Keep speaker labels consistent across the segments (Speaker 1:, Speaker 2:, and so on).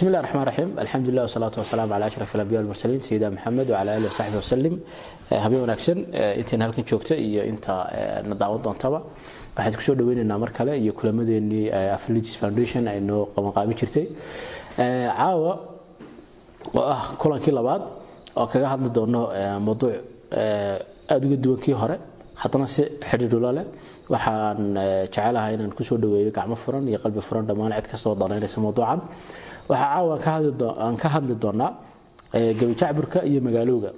Speaker 1: بسم الله الرحمن الرحيم الحمد لله والصلاة والسلام على أشرف الأنبياء والمرسلين سيدنا محمد وعلى آله وصحبه وسلم habeen wanaagsan intayn halkan joogta iyo inta na daawan doontaba waxaan kusoo dhaweynaynaa mar kale iyo kulamadeenii affiliates foundation ay noo qabanqaabin jirtay caawa oo ah kulankii labaad oo kaga hadli doono mawduuc aada uga duwan kii hore haddana si xidhiidhula leh waxaan jecelahay inaan kusoo dhaweeyo gacmo furan iyo qalbi furan dhammaan cid kasta oo danaynaysa mawduucan waxaa caawa aan ka hadli doonaa gebi jacburka iyo magaalowga.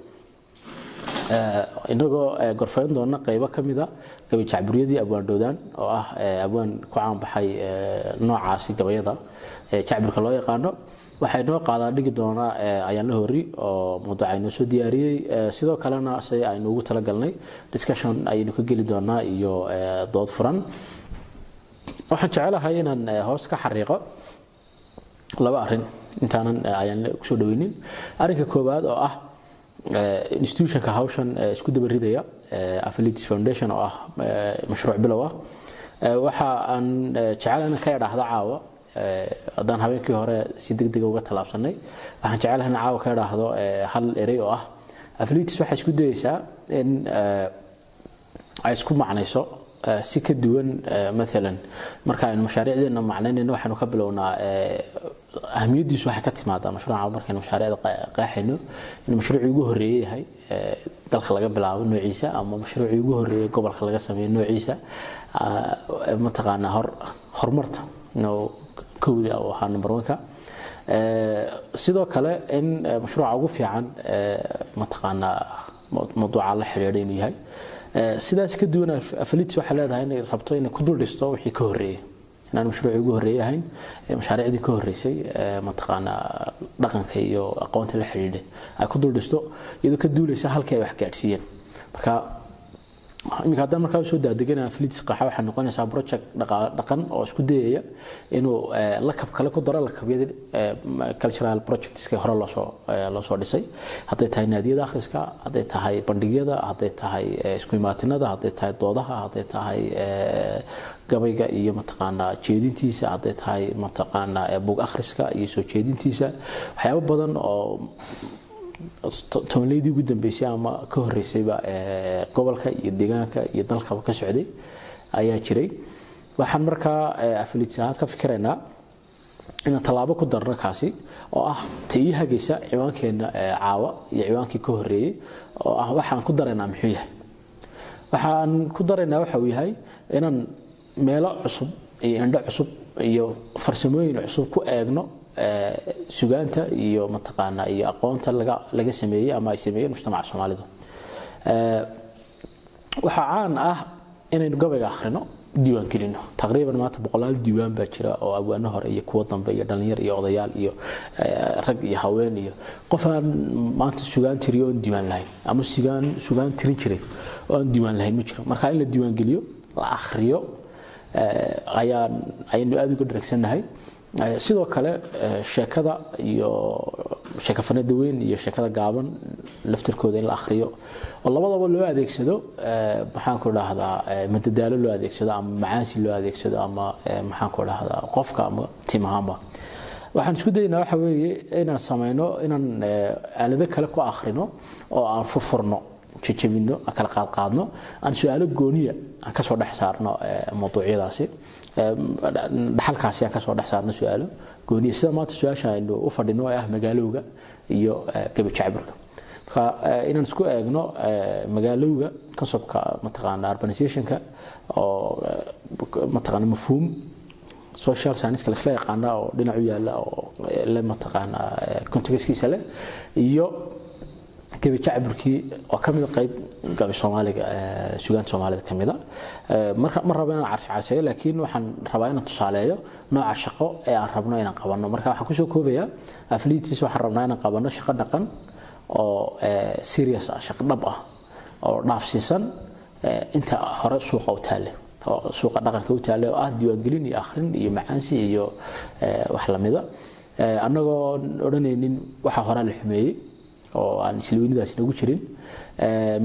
Speaker 1: Inagoo gorfayn doona qaybo ka mida gabi jacburyadii abwaan dhowdaan oo ah abwaan ku caanbaxay noocaasi gabayada jacburka loo yaqaano. Waxay noo qaadaa dhigi doonaa ayaanla hori oo mawduuca inoo soo diyaariyey sidoo kalena se aynu ugu talagalnay discussion ayaynu ka geli doonaa iyo dood furan. Waxaan jecelahay inaan hoos ka xariiqo laba arrin intaanan ayaan ku soo dhaweynin. Arrinka koowaad oo ah institutionka hawshan isku daba ridaya affiliates foundation oo ah mashruuc bilow ah waxa aan jecelahay inaan ka idhaahdo caawa haddaan habeenkii hore si degdega uga tallaabsanay waxaan jecelahay in caawa ka idhaahdo hal erey oo ah. Affiliates waxay isku dayeysaa in ay isku macnayso si ka duwan maalan marka aynu mashaariicdeena macnaynayno waxaynu ka bilownaa ahamiyadiisu waxay ka timaadaa mashruuca markaynu mashaariicda qeexayno inuu mashruucii ugu horreeyey yahay dalka laga bilaabo noociisa ama mashruucii ugu horreeyey gobolka laga sameeyo noociisa mataqaanaa hor horumarta kowda oo ahaa number one-ka sidoo kale in mashruuca ugu fiican mataqaanaa mawduuca la xidhiidha inuu yahay. Sidaas ka duwan waxay leedahay inay rabto inay ku dul dhisto wixii ka horreeyay inaan mashruucii ugu horreeyay ahayn mashaariicdii ka horreysay mataqaanaa dhaqanka iyo aqoonta la xidhiidha. Ay ku dul dhisto iyadoo ka duulaysa halkii ay wax gaadhsiiyeen. Marka iminka haddaan markaa u soo daadegana affiliates qaxa waxay noqonaysaa project dhaqan oo isku dayaya inuu lakab kale ku daro lakabyadii cultural projectska hore loosoo loosoo dhisay. Hadday tahay naadiyada akhriska hadday tahay bandhigyada hadday tahay isku imaatinada hadday tahay doodaha hadday tahay gabayga iyo mataqaanaa jeedintiisa hadday tahay mataqaanaa bug akhriska iyo soo jeedintiisa. Waxyaabo badan oo tobanleydii ugu dambeysay ama ka horeysayba gobolka iyo deegaanka iyo dalkaba ka socday ayaa jiray. Waxaan markaa affiliates ahaan ka fikiraynaa inaan tallaabo ku darno kaasi oo ah ta ii hagaysa ciwaankeenna caawa iyo ciwaankii ka horeeyey oo ah waxaan ku daraynaa muxuu yahay. Waxaan ku daraynaa waxa uu yahay inaan meelo cusub iyo indho cusub iyo farsamooyin cusub ku eegno sugaanta iyo mataqaanaa iyo aqoonta laga sameeyey ama ay sameeyeen mujtamaca soomaalidu. Waxaa caan ah inaynu gabayga akhrino diiwaan gelino. Taqriiban maanta boqolaal diiwaan baa jira oo abwaano hore iyo kuwo dambe iyo dhalinyar iyo odayaal iyo rag iyo haween iyo qof aan maanta sugaan tiriyo oon diiwaan lahayn ama sugaan sugaan tirin jiray oo aan diiwaan lahayn ma jiro. Marka in la diiwaan geliyo la akhriyo ayaynu aada uga dharagsannahay sidoo kale sheekada iyo sheekafanada weyn iyo sheekada gaaban laftirkooda in la akhriyo. Oo labadaba loo adeegsado maxaanku dhahdaa madadaalo loo adeegsado ama macaansi loo adeegsado ama maxaanku dhahdaa qofka ama tim ahaanba waxaan isku daynaa waxa weeye inaan samayno inaan aalado kale ku akhrino oo aan furfurno jajabino kala qaadqaadno aan su'aalo gooniya aan ka soo dhex saarno mawduucyadaasi. Dhaxalkaasi aan ka soo dhex saarno su'aalo gooniya. Sida maanta su'aasha aynu u fadhino ah magaalowga iyo gabi jacburka marka inaan isku eegno magaalowga conceptka mataqaana urbanizationka oo mataqaana mafhuum. Social science laisla yaqaana oo dhinac u yaalla oo le mataqaana contextkiisa leh iyo gabi jacburkii oo ka mid qayb gabi soomaaliga sugaan soomaalida ka mida ma rabo inaan carshe carsheeyo laakiin waxaan rabaa inaan tusaaleeyo nooca shaqo ee aan rabno inaan qabanno. Marka waxaan ku soo koobayaa affiliates waxaan rabnaa inaan qabanno shaqo dhaqan oo serious ah shaqo dhab ah oo dhaafsiisan inta hore suuqa u taalle oo suuqa dhaqanka u taalle oo ah diiwaangelin iyo akhrin iyo macaansi iyo wax lamida annagoo odhanaynin waxa horaa la xumeeyey oo aan islaweynidaasi nagu jirin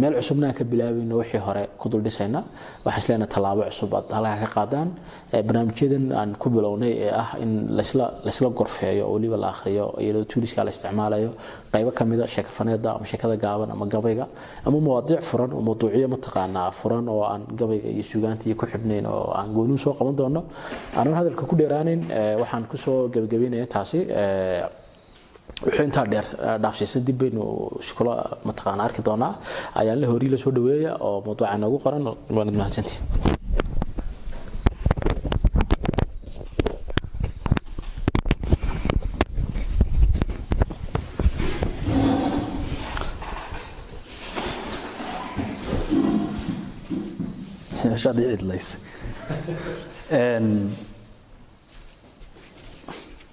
Speaker 1: meel cusubna aan ka bilaabayno wixii hore ku dul dhisayna. Waxaan isleenahay tallaabo cusub aad halkaa ka qaadaan barnaamijyadan aan ku bilownay ee ah in laysla gorfeeyo oo weliba la akhriyo iyadoo tuuriska la isticmaalayo qaybo ka mida sheekafaneeda ama sheekada gaaban ama gabayga ama mawaadiic furan oo mawduucyo mataqaanaa furan oo aan gabayga iyo sugaanta iyo ku xidhnayn oo aan goonihu soo qaban doono. Aanan hadalka ku dheeraanin waxaan ku soo gebagabeynaya taasi wuxuu intaa dheer eh, dhaafshiisa dib baynu shukalo eh, mataqaana arki doonaa. Ayaa la horii la soo dhaweeya oo mawduuca noogu qoran waanad
Speaker 2: mahadsantihin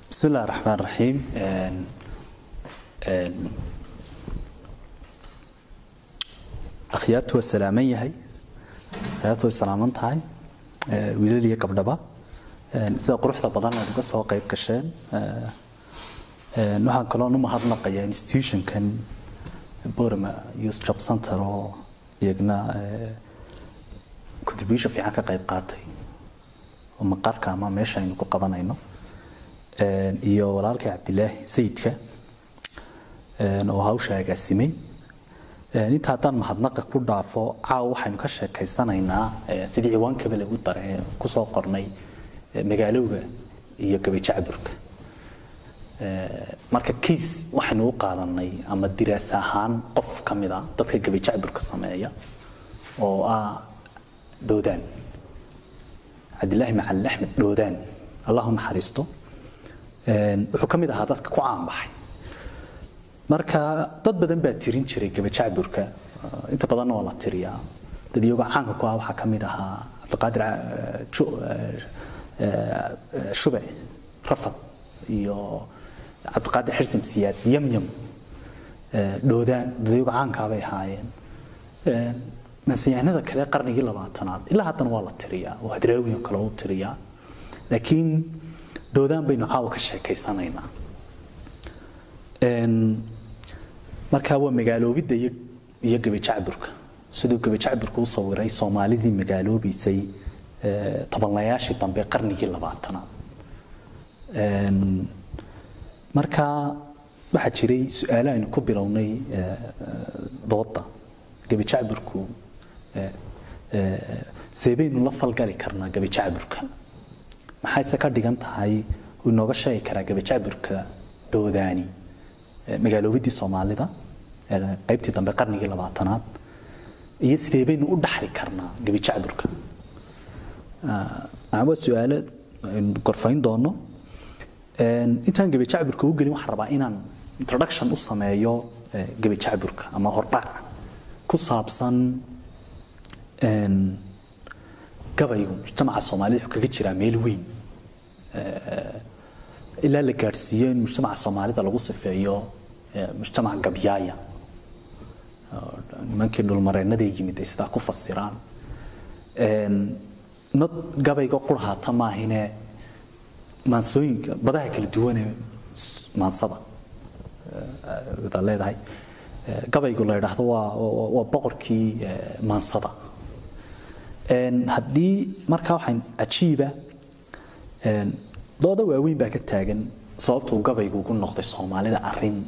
Speaker 2: bismi raxmaan raxiim akhyaartu waa salaaman yahay. Akhyaartu way salaaman tahay. Wiilal iyo gabdhaba. Sida quruxda badan aad uga soo qayb gasheen waxaan kaloo u mahadnaqayaa institutionkan borama youth job center oo iyagna contribution fiican ka qayb qaatay. Maqarka ama meesha aynu ku qabanayno. Iyo walaalkay cabdilaahi sayidka oo hawsha agaasimay inta haddaan mahadnaqa ku dhaafo caawa waxaynu ka sheekaysanaynaa sidii ciwaankaba lagu dare ku soo qornay magaalowga iyo gabajacburka marka kiis waxaynu u qaadanay ama diraas ahaan qof ka mid a dadka gabajacburka sameeya oo ah dhoodaan cabdilaahi macalin axmed dhoodaan allahu naxariisto wuxuu ka mid ahaa dadka ku caanbaxay marka dad badan baa tirin jiray gabajacburka inta badanna waa la tiriyaa. Dad iyagoo caanka ku ah waxaa ka mid ahaa cabdiqaadir shube rafad iyo cabdiqaadir xirsim siyaad yamyam dhoodaan. Dad iyagoo caankaa ahaayeen. Mansayahanada kale qarnigii labaatanaad ilaa haddana waa la tiriyaa oo hadraawiyo kale u tiriyaa. Laakiin dhoodaan baynu caawa ka sheekaysanaynaa markaa waa magaaloobidda iyo gabajacburka siduu gabajacburka u sawiray soomaalidii magaaloobiisay tobanlayaashii dambe qarnigii labaatanaad markaa waxaa jiray su'aalo aynu ku bilownay dooda gabajacburku seebaynu la falgali karnaa gabajacburka maxayse ka dhigan tahay inooga sheegi karaa gabajacburka doodaani magaaloobidii soomaalida qaybtii dambe qarnigii labaatanaad iyo sidee baynu u dhaxli karnaa gabajacburka waa su'aalo aynu gorfayn doono. Intaan gabajacburka u gelin waxaan rabaa inaan introduction u sameeyo gabajacburka ama hordhac ku saabsan gabaygu mujtamaca soomaalida wuxuu kaga jiraa meel weyn. Ilaa la gaadhsiiyo in mujtamaca soomaalida lagu sifeeyo mujtamac gabyaaya nimankii dhulmareenaday yimid sidaa ku fasiraan. Nad gabayga qurhaata maahine maansooyinka badaha kala duwanee maansada wadaad leedahay. Gabaygu la yidhaahdo waa waa boqorkii maansada. Haddii markaa waxaan cajiiba dooda waaweyn baa ka taagan sababtuu gabaygu ugu noqday soomaalida arrin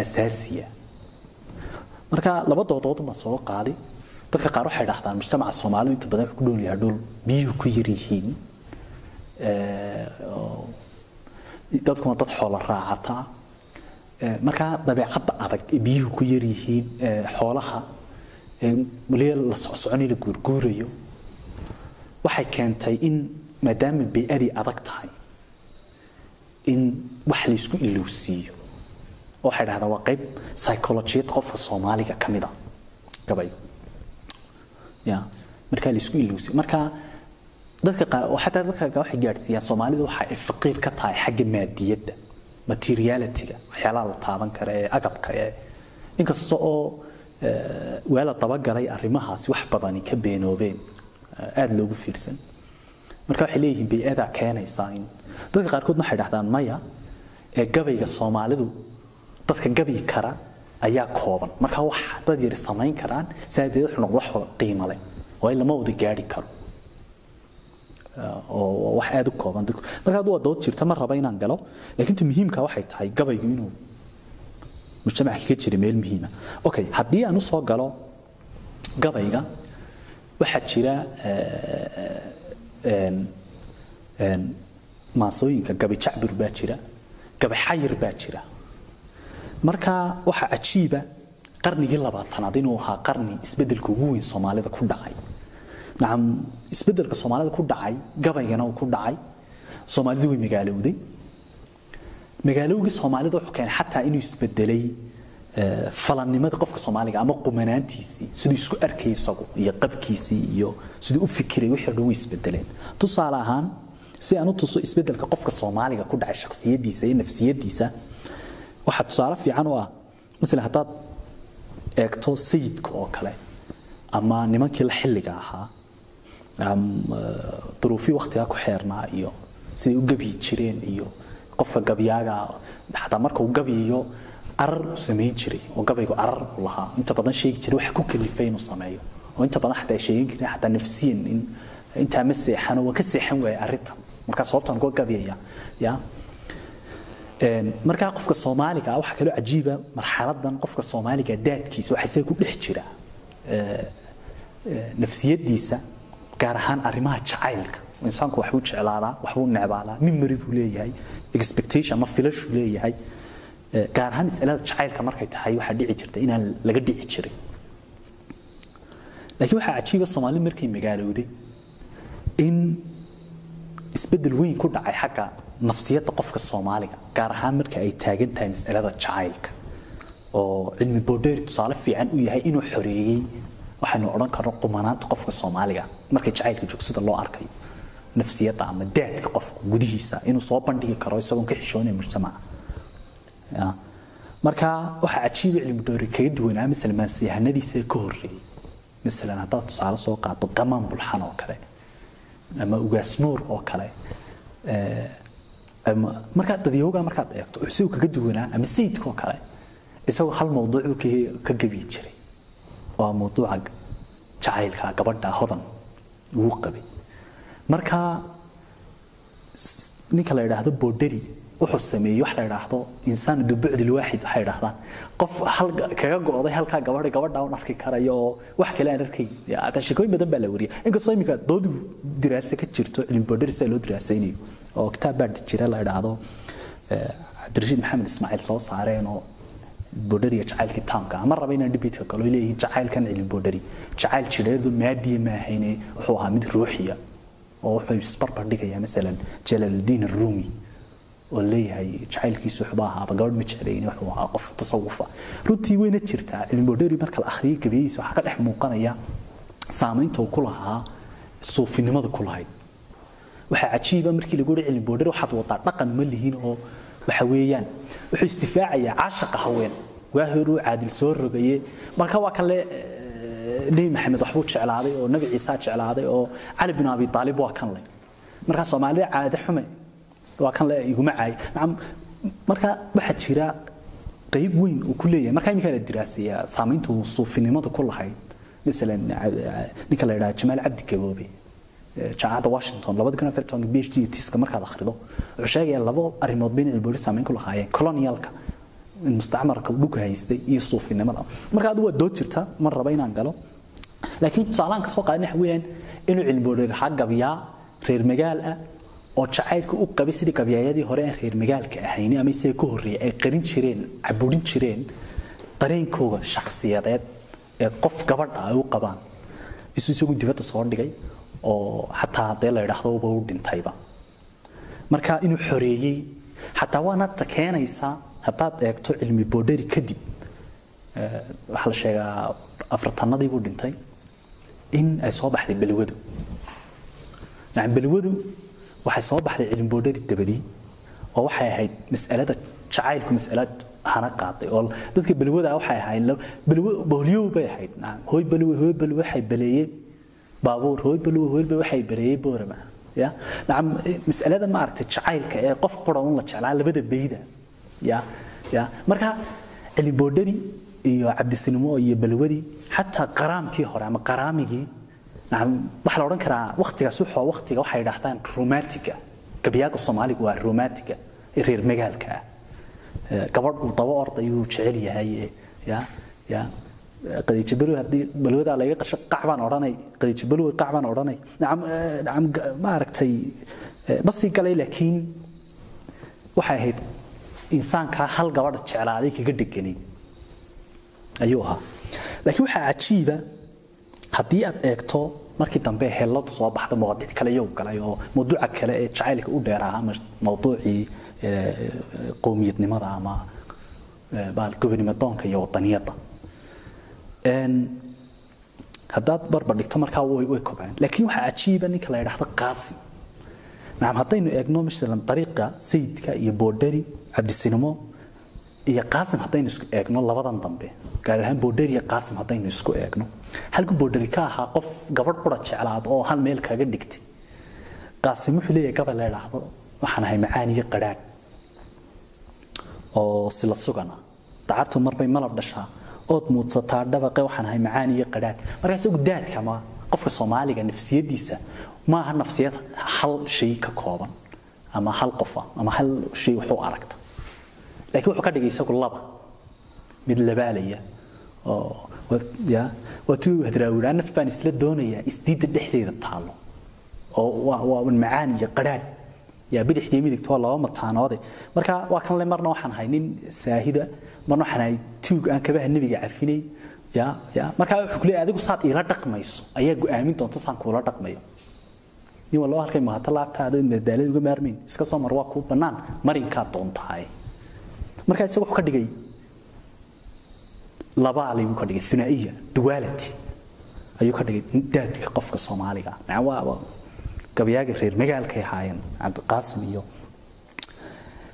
Speaker 2: asaasiya marka laba doodood soo qaaday dadka qaar waxay dhahdaan mujtamaca soomaalidu inta badan wuxuu ku dhool yahay dhul biyuhu ku yar dadkuna dad xoola raacata. Markaa dabeecadda adag ee biyuhu ku yar yihiin xoolaha waliba la socsoconay la guurguurayo waxay keentay in maadaama bay-adii adag tahay in wax laysku ilowsiiyo waxay dhahdaan waa qayb psychologiyad qofka soomaaliga ka mid a gabayga ya markaa laysku ilowsiiyo marka dadka qaar xataa waxay gaadhsiiyaan soomaalida waxa ay faqiir ka tahay xagga maadiyadda materiality-ga waxyaalaha la taaban kara ee agabka ee inkasta oo waa la dabagalay arrimahaasi wax badani ka beenoobeen. Aada loogu fiirsan. Marka waxay leeyihiin bay-ada keenaysaa in dadka qaarkood waxay dhahdaan maya ee gabayga soomaalidu dadka gabi kara ayaa kooban. Marka wax dad yar samayn karaan saadeed wuxuu noqdo wax qiimo leh oo in lama wada gaari karo. Oo wax aad u kooban dadku. Marka waa dood jirta ma raba inaan galo laakiin ta muhiimka waxay tahay gabaygu inuu mujtamaca kaga jira meel muhiima. Okay haddii aan u soo galo gabayga waxaa jira maasooyinka gabi jacbur baa jira gabi xayir baa jira marka waxaa cajiiba qarnigii labaatanaad inuu ahaa qarni isbeddelka ugu weyn soomaalida ku dhacay. Nacam isbeddelka soomaalida ku dhacay gabaygana uu ku dhacay. Soomaalidu way magaalowday. Magaalowgii soomaalida wuxuu keenay xataa inuu isbedelay falannimada qofka soomaaliga ama qumanaantiisii. Siduu isku arkay isagu iyo qabkiisii iyo siduu u fikiray wixii dhan way isbedeleen. Tusaale ahaan si aan u tuso isbeddelka qofka soomaaliga ku dhacay shakhsiyadiisa iyo nafsiyadiisa waxaa tusaale fiican u ah masala haddaad eegto sayidka oo kale ama nimankii la xilliga ahaa duruufii waktigaa ku xeernaa iyo siday u gabyi jireen iyo qofka gabyaaga xataa marka gabyiyo arar u samayn jiray oo gabaygu arar u lahaa. Inta badan sheegi jiray waxa ku kalifay inuu sameeyo oo inta badan xataa sheegin karin xataa nafsiyan in intaa ma seexano waa ka seexan waaya arrintan. Markaa sababtaan kuwa gabyaya ya markaa qofka soomaaliga waxaa kaloo cajiiba marxaladan qofka soomaaliga daadkiisa waxaa ku dhex jira nafsiyadiisa gaar ahaan arrimaha jacaylka. Insaanku waxbuu jeclaadaa waxbuu necbaadaa mimari buu leeyahay expectation ama filashuu leeyahay. Gaar ahaan masalada jacaylka markay tahay waxaa dhici jirta inaan laga dhici jirin. Laakiin waxaa cajiiba soomaali markay magaalowday in isbeddel weyn ku dhacay xagga nafsiyadda qofka soomaaliga gaar ahaan marka ay taagan tahay masalada jacaylka oo cilmi boodheeri tusaale fiican u yahay inuu xoreeyey waxaynu odhan karno qumanaanta qofka soomaaliga markay jacaylka joogsida loo arkayo nafsiyadda ama daadka qofka gudihiisa inuu soo bandhigi karo isagoon ka xishoonaya mujtamaca marka waxaa cajiiba cilmi boodheeri kaga duwanaa masala maansiyahanadiisa ka horreeyey masalan haddaad tusaale soo qaato gamaan bulxan oo kale ama ugaas oo kale markaad dadyooga markaad eegto isagu kaga duwanaa ama sayidka oo kale isagoo hal mawduuc ka gabi jiray. Oo mawduuca jacaylka gabadha hodan ugu qabay marka ninka la yidhaahdo boodheri wuxuu sameeyey wax la yidhaahdo insaan dubucdi lwaaxid waxay yidhahdaan qof hal kaga go'day halkaa gabadha gabadha un arki karaya oo wax kale aan arkay sheekooyin badan baa la wariyay inkastoo iminka dood diraase ka jirto cilmi boodheri sida loo diraasaynayo oo kitaab baa jira la yidhaahdo cabdirashiid maxamed ismaaciil soo saareen oo boodheri iyo jacaylkii taamka. Ama raba inaan dhibitka galo leeyihiin jacaylkan cilmi boodheri jacayl jidheedu maadiya ma ahayne wuxuu ahaa mid ruuxiya oo wuxuu isbarbar dhigaya masalan jalaaludiin arumi oo leeyahay jacaylkiisu wuxuu ahaaba gabadh ma jeclayni wuxuu ahaa qof tasawufa. Runtii wayna jirtaa cilmi boodheri marka la akhriyay gabiyadiisa waxaa ka dhex muuqanaya saamaynta uu ku lahaa suufinimada ku lahayd waxaa cajiiba markii lagu cilmi boodheri waxaad wadaa dhaqan ma lihiin oo waxa wuxuu isdifaacayaa caashaqa haween. Waa horuu caadil soo rogaye marka waa kale nebi maxamed waxbuu jeclaaday oo nabi ciisa jeclaaday oo cali bin abi aalib waa kan le marka soomaalida caade xume waa kan le iguma caay. Nacam marka waxaa jira qayb weyn uu ku leeyahay. Marka iminkaa la diraasayaa saamaynta uu suufinimada ku lahayd masalan ninka la yidhaha jamaal cabdi gaboobe jaamacadda washington afar tobanka phd tiska markaad akhrido wuxuu sheegayaa labo arrimood bayna cilboori saameyn ku lahaayeen. Colonialka mustacmarka dhulka haystay iyo suufinimada marka adigu waa dood jirta mar raba inaan galo. Laakiin tusaalahan ka soo waxa weeyaan inuu cilboori lahaa gabyaa reer magaal ah oo jacaylka u qabay sidii gabyaayadii hore aan reer magaalka ahayni ama isaga ka horreeyay ay qarin jireen caburin jireen dareenkooga shakhsiyadeed ee qof gabadha ay u qabaan. Isu isagu dibadda soo dhigay oo xataa haddee la yidhaahdo uba u dhintayba. Marka inuu xoreeyey xataa waana ta keenaysaa haddaad eegto cilmi boodheri kadib waxaa la sheegaa afartanadii buu dhintay in ay soo baxday belwadu. Belwadu waxay soo baxday cilmi boodheri dabadii oo waxay ahayd mas'alada jacaylku mas'alad hana qaaday oo dadka belwada waxay ahayd boolyow bay ahayd hooy belwe hooy belwe waxay baleeyeen baabuur hooy belwe hooy belwe waxay baleeyeen boorama ya nacam mas'alada ma aragtay jacaylka ee qof qura un la jeclaa labada beyda ya ya marka ciliboodhari iyo cabdisinimo iyo balwadi xataa qaraamkii hore ama qaraamigii nacam waxaa la odhan karaa waktigaas wuxuu waktiga waxay idhaahdaan romantiga gabyaaga soomaaliga waa romantiga ee reer magaalka. Ah gabadh uu daba ord ayuu jecel yahay ya ya qadiijo balwe haddii iyo wadaniyadda haddaad barbar dhigto markaa way kobceen. Waxaa cajiiba ninka la yidhaahdo qaasim nacam haddaynu eegno masalan dariiqa sayidka iyo boodhari cabdisinimo iyo qaasim haddaynu isku eegno labadan dambe. Gaar ahaan boodhari iyo qaasim haddaynu isku eegno. Halkuu boodhari ka ahaa qof gabadh qura jeclaado oo hal meel kaga dhigtay. Qaasim wuxuu leeyahay gabal la idhaahdo waxaan ahay macaan iyo qadhaadh. Oo sila sugana. Dacartu marbay malab dhashaa ood muudsataa dhabaqe waxaan ahay macaan iyo qadhaadh. Markaa isagu daadka ma qofka soomaaliga nafsiyadiisa ma aha nafsiyad hal shay ka kooban ama hal qofa ama hal shay wuxuu aragta. Laakiin wuxuu ka dhigay isagu laba mid labaalaya oo waatuu hadraawidhaa naf baan isla doonayaa isdiidda dhexdeeda taalo oo waa macaan iyo qadhaadh. Yaa bidixdii midigta waa laba mataanoode marka waa kan le marna waxaan ahay nin saahida marna waxaan ahay tuug aan kabaha nebiga cafinay. Ya ya. Markaa adigu saad iila dhaqmayso. Ayaa go'aamin doonta saan kuula dhaqmayo. Nin walba halkay maato laabtaada madaalada uga maarmayn iska soo mar waa kuu bannaan. Marinkaa doontaaye markaa isaga wuxuu ka dhigay labaalay buu ka dhigay. Thunaiya duality ayuu ka dhigay daadka qofka soomaaliga. Ah waa gabayaaga reer magaalkay ahaayeen cabdiqaasim iyo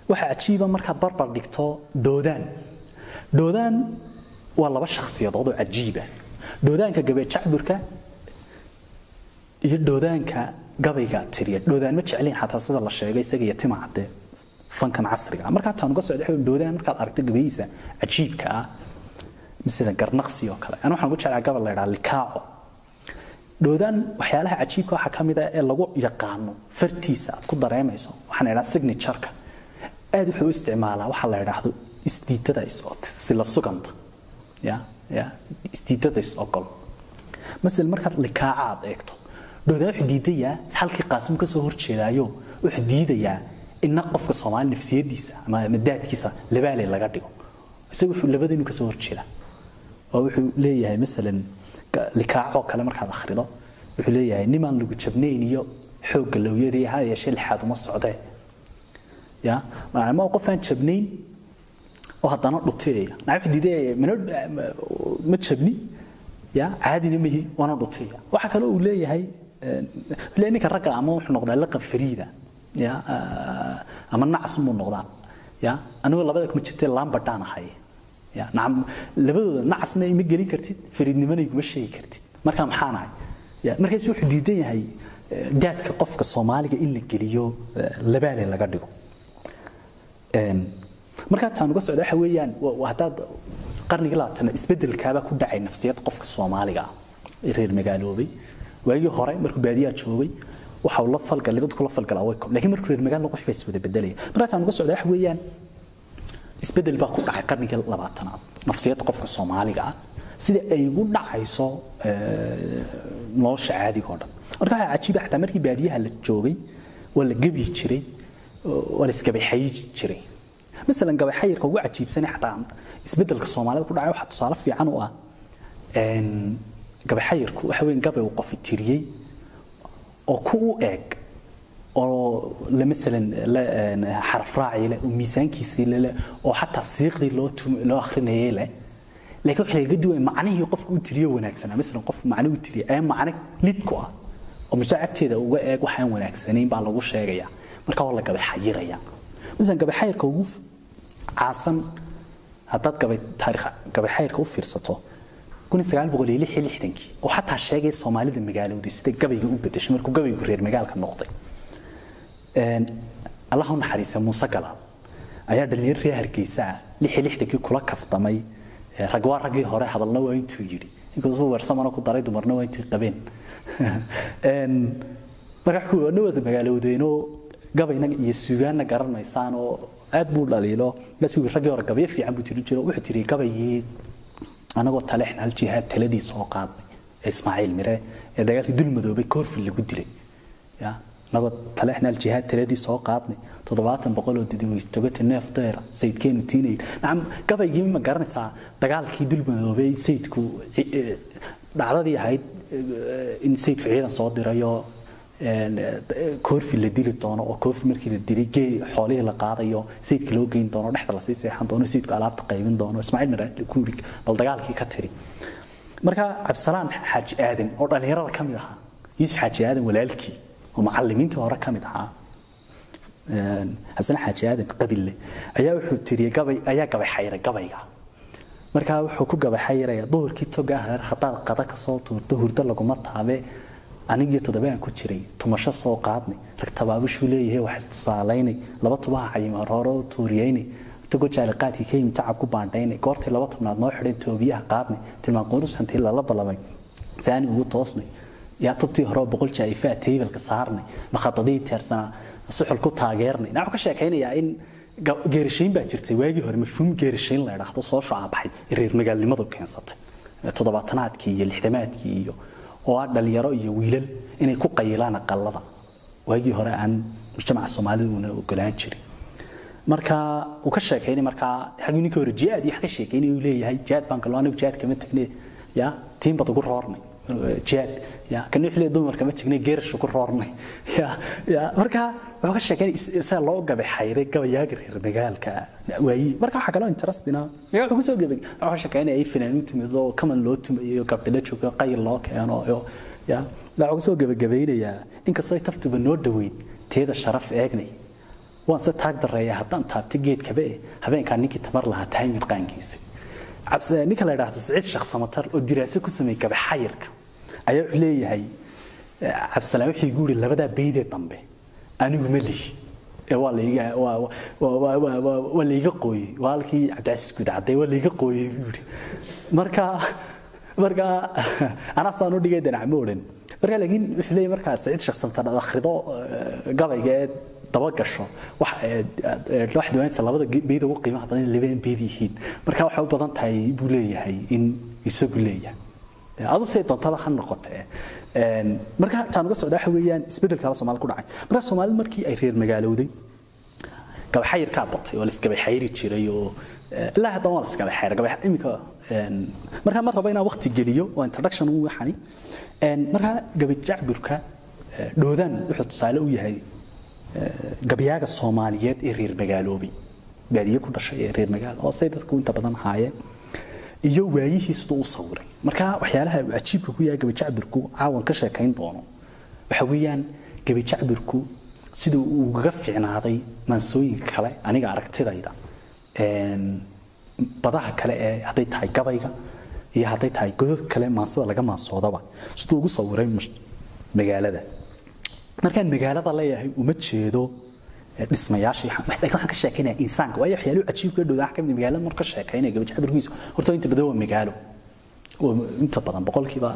Speaker 2: waxaa cajiiba markaad barbar dhigto doodaan doodaan waa laba shakhsiyadood oo cajiiba doodaanka gabee jacburka iyo doodaanka gabayga tiriya. Doodaan ma jecliin xataa sida la sheegay isaga iyo fankan casriga ah. Markaa taan uga soo dhexo doodaan markaad aragto gabayihiisa cajiibka ah sida garnaqsi oo kale. Ana waxaan ugu jeclaa gabal la yidhaha likaaco. Doodaan waxyaalaha cajiibka waxaa ka mid ah ee lagu yaqaano fartiisa aad ku dareemayso waxaan idhaha signatureka. Aad wuxuu u isticmaalaa waxaa la idhaahdo isdiidada sila suganta isdiidada is ogol masel markaad likaaca aad eegto doodaan wuxuu diidayaa halkii qaasimu ka horjeedaayo wuxuu diidayaa ina qofka soomaali nafsiyadiisa ama daadkiisa labaale laga dhigo isaga wuxuu labada inuu ka horjeedaa oo wuxuu leeyahay masalan likaacoo kale markaad akhrido wuxuu leeyahay nimaan lagu jabnayn iyo xoogga lowyadii ha yeeshee lixaad uma socdee ya macnama qof aan jabnayn oo haddana dhuteeya. Wuxuu diidaya ma jabni caadina mahi waana dhuteeya. Waxaa kale uu leeyahay leeyahay ninka ragga ama wuxuu noqdaa laqab fariida ya ama nacas muu noqdaa ya. Anigoo labada kuma jirtee laambadhaan ahay nacam labadooda nacasna ima gelin kartid fariidnimana iguma sheegi kartid. Marka maxaan ahay ya. Markaas wuxuu diidan yahay daadka qofka soomaaliga in la geliyo labaale laga dhigo markaa taan uga socda waxa weeyaan haddaad qarnigii labaatana isbedelkaabaa ku dhacay nafsiyad qofka soomaaliga ah. Ee reer magaaloobay. Waagii hore markuu baadiyaa joogay waxa la falgalay dadku la falgalaa way kob laakiin markuu reer magaal noqo waxbaa iswada bedelaya markaa taan uga socda waxa weeyaan isbeddel baa ku dhacay qarnigii labaatanaad nafsiyadda qofka soomaaliga ah. Sida ay ugu dhacayso nolosha caadiga dhan. Marka waxaa cajiiba xataa markii baadiyaha la joogay waa la gebi jiray waa la isgabayxayi jiray masalan gabayxayirka ugu cajiibsane xataa isbeddelka soomaalida ku dhacay waxaa tusaale fiican u ah gabayxayirku waxa weyn gabay uu qofi tiriyey oo ku u eeg oo masalan xaraf leh oo miisaankiisii leh oo xataa siiqdii loo loo akhrinayay leh. Laakiin waxa lagaga duwaya macnihii qofku u tiriyo wanaagsanaa. Masalan qof macne u tiriya ee macne lid ku ah. Oo mashaacagteeda uga eeg waxaan wanaagsanayn baa lagu sheegaya marka waa la gabay xayiraya masalan gabay xayirka ugu caasan haddaad gabay taariikh gabay xayirka u fiirsato lixdankii oo xataa sheegay soomaalida magaalowday sida gabayga u bedeshay markuu gabaygu reer magaalka noqday. Allah u naxariisa muuse galaal ayaa dhalinyaro reer hargeysa ah lixii lixdankii kula kaftamay. Rag waa raggii hore hadalna waa intuu yidhi. Inkastoo weersamana ku daray dumarna waa intay qabeen. Marka kuwana wada magaalowdeenoo gabayna iyo suugaanna garanaysaan oo aad buu dhaliilo. Lasugi raggii hore gabayo fiican buu tirin jiro. Wuxuu tiri gabayii anagoo taleexna hal jihaad taladii soo qaadnay ee ismaaciil mire ee dagaalkii dulmadoobay koorfil lagu dilay. Ya anagoo taleexna hal jihaad taladii soo qaadnay toddobaatan boqoloo didiweys togata neef deera sayidkeenu tiinayay nacam gabaygii ma garanaysaa dagaalkii dulmadoobay sayidku dhacdadii ahayd in sayidku ciidan soo dirayo koorfi la dili doono oo koorfi markii la dilay gee xoolihii la qaadayo sayidka loo geyn doono dhexda la sii seexan doono sayidku alaabta qaybin doono ismaaciil miraad kuuri bal dagaalkii ka tiri. Marka cabdisalaan xaaji aadan oo dhallinyarada ka mid ahaa yuusuf xaaji aadan walaalkii oo macallimiintii hore ka mid ahaa cabdisalaan xaaji aadan qabille ayaa wuxuu tiriyey gabay ayaa gabay xayray gabayga. Markaa wuxuu ku gabay xayraya duhurkii toga hareer haddaad qada ka soo tuurto hurdo laguma taabe anigii toddobaan ku jiray. Tumasho soo qaadnay. Rag tabaabashuu leeyahay wax istusaalaynay laba tubaha cayima tuuriyeynay. Tago ka yimid tacab ku baandhaynay goortii laba tobnaad noo xidhan toobiyaha qaadnay. Tilmaan qurusantii lala ballamay saani ugu toosnay. Yaa tubtii hore boqol jaaifaa taybalka saarnay. Makhadadii teersanaa suxul ku taageernay. Naa ka sheekaynayaa in geerashayn baa jirtay. Waagii hore mafhuum geerashayn la idhaahdo soo shacaabaxay reer magaalnimadu keensatay. Toddobaatanaadkii iyo lixdamaadkii iyo oo ah dhalinyaro iyo wiilal inay ku qayilaan aqalada waagii hore aan mujtamaca soomaalida una ogolaan jirin marka uu ka sheekaynay markaa xagii ninkii hore jihaad iyo wax ka sheekaynay uu leeyahay jihaad baan kaloo anigu jihaad kama tagne ya tiin ugu roornay jihaad ya kan wixii leeyahay dumar kama tagne geerash ugu roornay. Ya ya marka wuxuu ka sheekaynay isaga loo gabay xayray gabayaaga reer magaalka waayi marka waxaa kaloo interestina wuxuu ku soo gabay ka sheekaynay ay fanaanuun timid oo kaman loo tumayo gabdho la joogo qayl loo keeno ya wuxuu ku soo gabagabeynayaa inkastoo ay taftuba noo dhaweyd teeda sharaf eegnay. Waan se taag dareeya haddaan taabta geedkaba eh habeenkaa ninkii tamar lahaa tahay mirqaankiisa ninka la yidhaahdo siciid sheekh samatar oo diraaso ku sameeyey gabaxayirka ayaa wuxuu leeyahay cabdisalaam wuxuu igu yidhi labadaa beydee dambe anigu ma lihi. Ee waa laiga waa laiga qooyey. Waa halkii cabdicasiis guud cadday waa laiga qooyey buu yidhi marka marka anaa saan u dhigay danac ma odhan. Marka laakiin wuxuu leeyahay markaa siciid sheekh samatar aad akhrido gabayga ee daba gasho waxaad doonaysaa labada beyd ugu qiimaha badan in labada beyd yihiin. Marka waxay u badan tahay buu leeyahay in isagu leeyahay adu say doontaba ha noqotee marka taan uga socda waxa weeyaan isbedelkaaba soomaalida ku dhacay. Marka soomaalida markii ay reer magaalowday gabaxayirkaa batay oo laisgabaxayiri jiray oo ilaa haddana waa laisgabaxayra gabax iminka marka mar raba inaan waqti geliyo oo introduction u waxani. Marka gabajacburka dhoodaan wuxuu tusaale u yahay gabyaaga soomaaliyeed ee reer magaaloobay baadiye ku dhashay ee reer magaalo oo say dadku inta badan ahaayeen iyo waayihiisdu u sawiray marka waxyaalaha cajiibka ku yahay gabajacbirku caawan ka sheekayn doono. Waxa weeyaan gabajacbirku siduu ugaga fiicnaaday maansooyinka kale aniga aragtidayda badaha kale ee hadday tahay gabayga iyo hadday tahay godod kale maansada laga maansoodaba siduu ugu sawiray magaalada. Markaan magaalada leeyahay uma jeedo dhismayaasha ka sheekaynaya insaanka. Waayo waxyaaluhu cajiibka dhowda wax ka mid magaalada marka sheekaynaya gabaj cabirkiisu horta inta badan waa magaalo inta badan boqolkiiba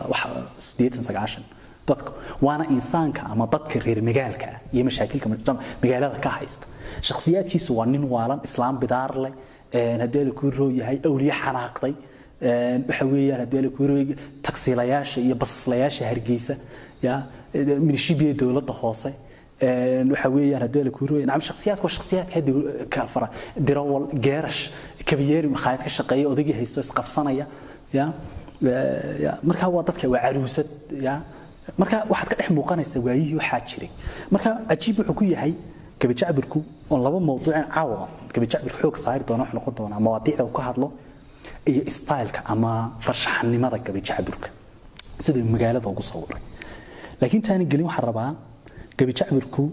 Speaker 2: dadka waana insaanka ama dadka reer magaalka iyo mashaakilka magaalada ka haysta. Shakhsiyaadkiisu waa nin waalan islaam bidaar leh haddii la yahay awliye xanaaqday waxa weeyaan haddii la kuu iyo basaslayaasha hargeysa ya minishibiya dowladda hoose waxa weeyaan haddii la nacam shakhsiyaadka waa shakhsiyaadka ka fara dirawal geerash kabiyeeri makhaayad ka shaqeeya odagii haysto isqabsanaya ya marka waa dadka waa caruusad marka waxaad ka dhex muuqanaysaa waayihii waxaa jiray. Marka cajiib wuxuu ku yahay gabajacbirku oo laba mawduucin caawa gabajacbirku xoog saari doona wax noqon doona mawaadiicda uu ka hadlo iyo styleka ama farshaxanimada gabajacbirka siduu magaalada ugu sawiray laakiin taani gelin waxaan rabaa gabijacbirku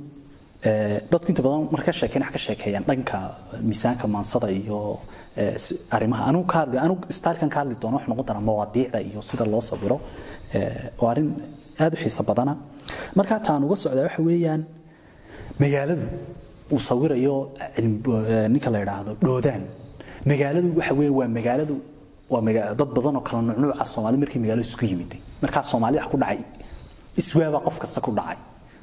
Speaker 2: dadku inta badan marka sheekeyn wax ka sheekeeyaan dhanka miisaanka maansada iyo arrimaha anugu ka hadli anugu stylkan ka hadli doono wax noqon doona mawaadiicda iyo sida loo sawiro. Oo arrin aad u xiiso badana. Marka taan uga socdaa waxa weeyaan magaaladu uu sawirayo ninka la yidhaahdo dhoodaan magaaladu waxa weeye waa magaaladu waa dad badan oo kala nuucnuuca soomaali markii magaaladu isku yimiday markaa soomaali wax ku dhacay. Iswaabaa qof kasta ku dhacay.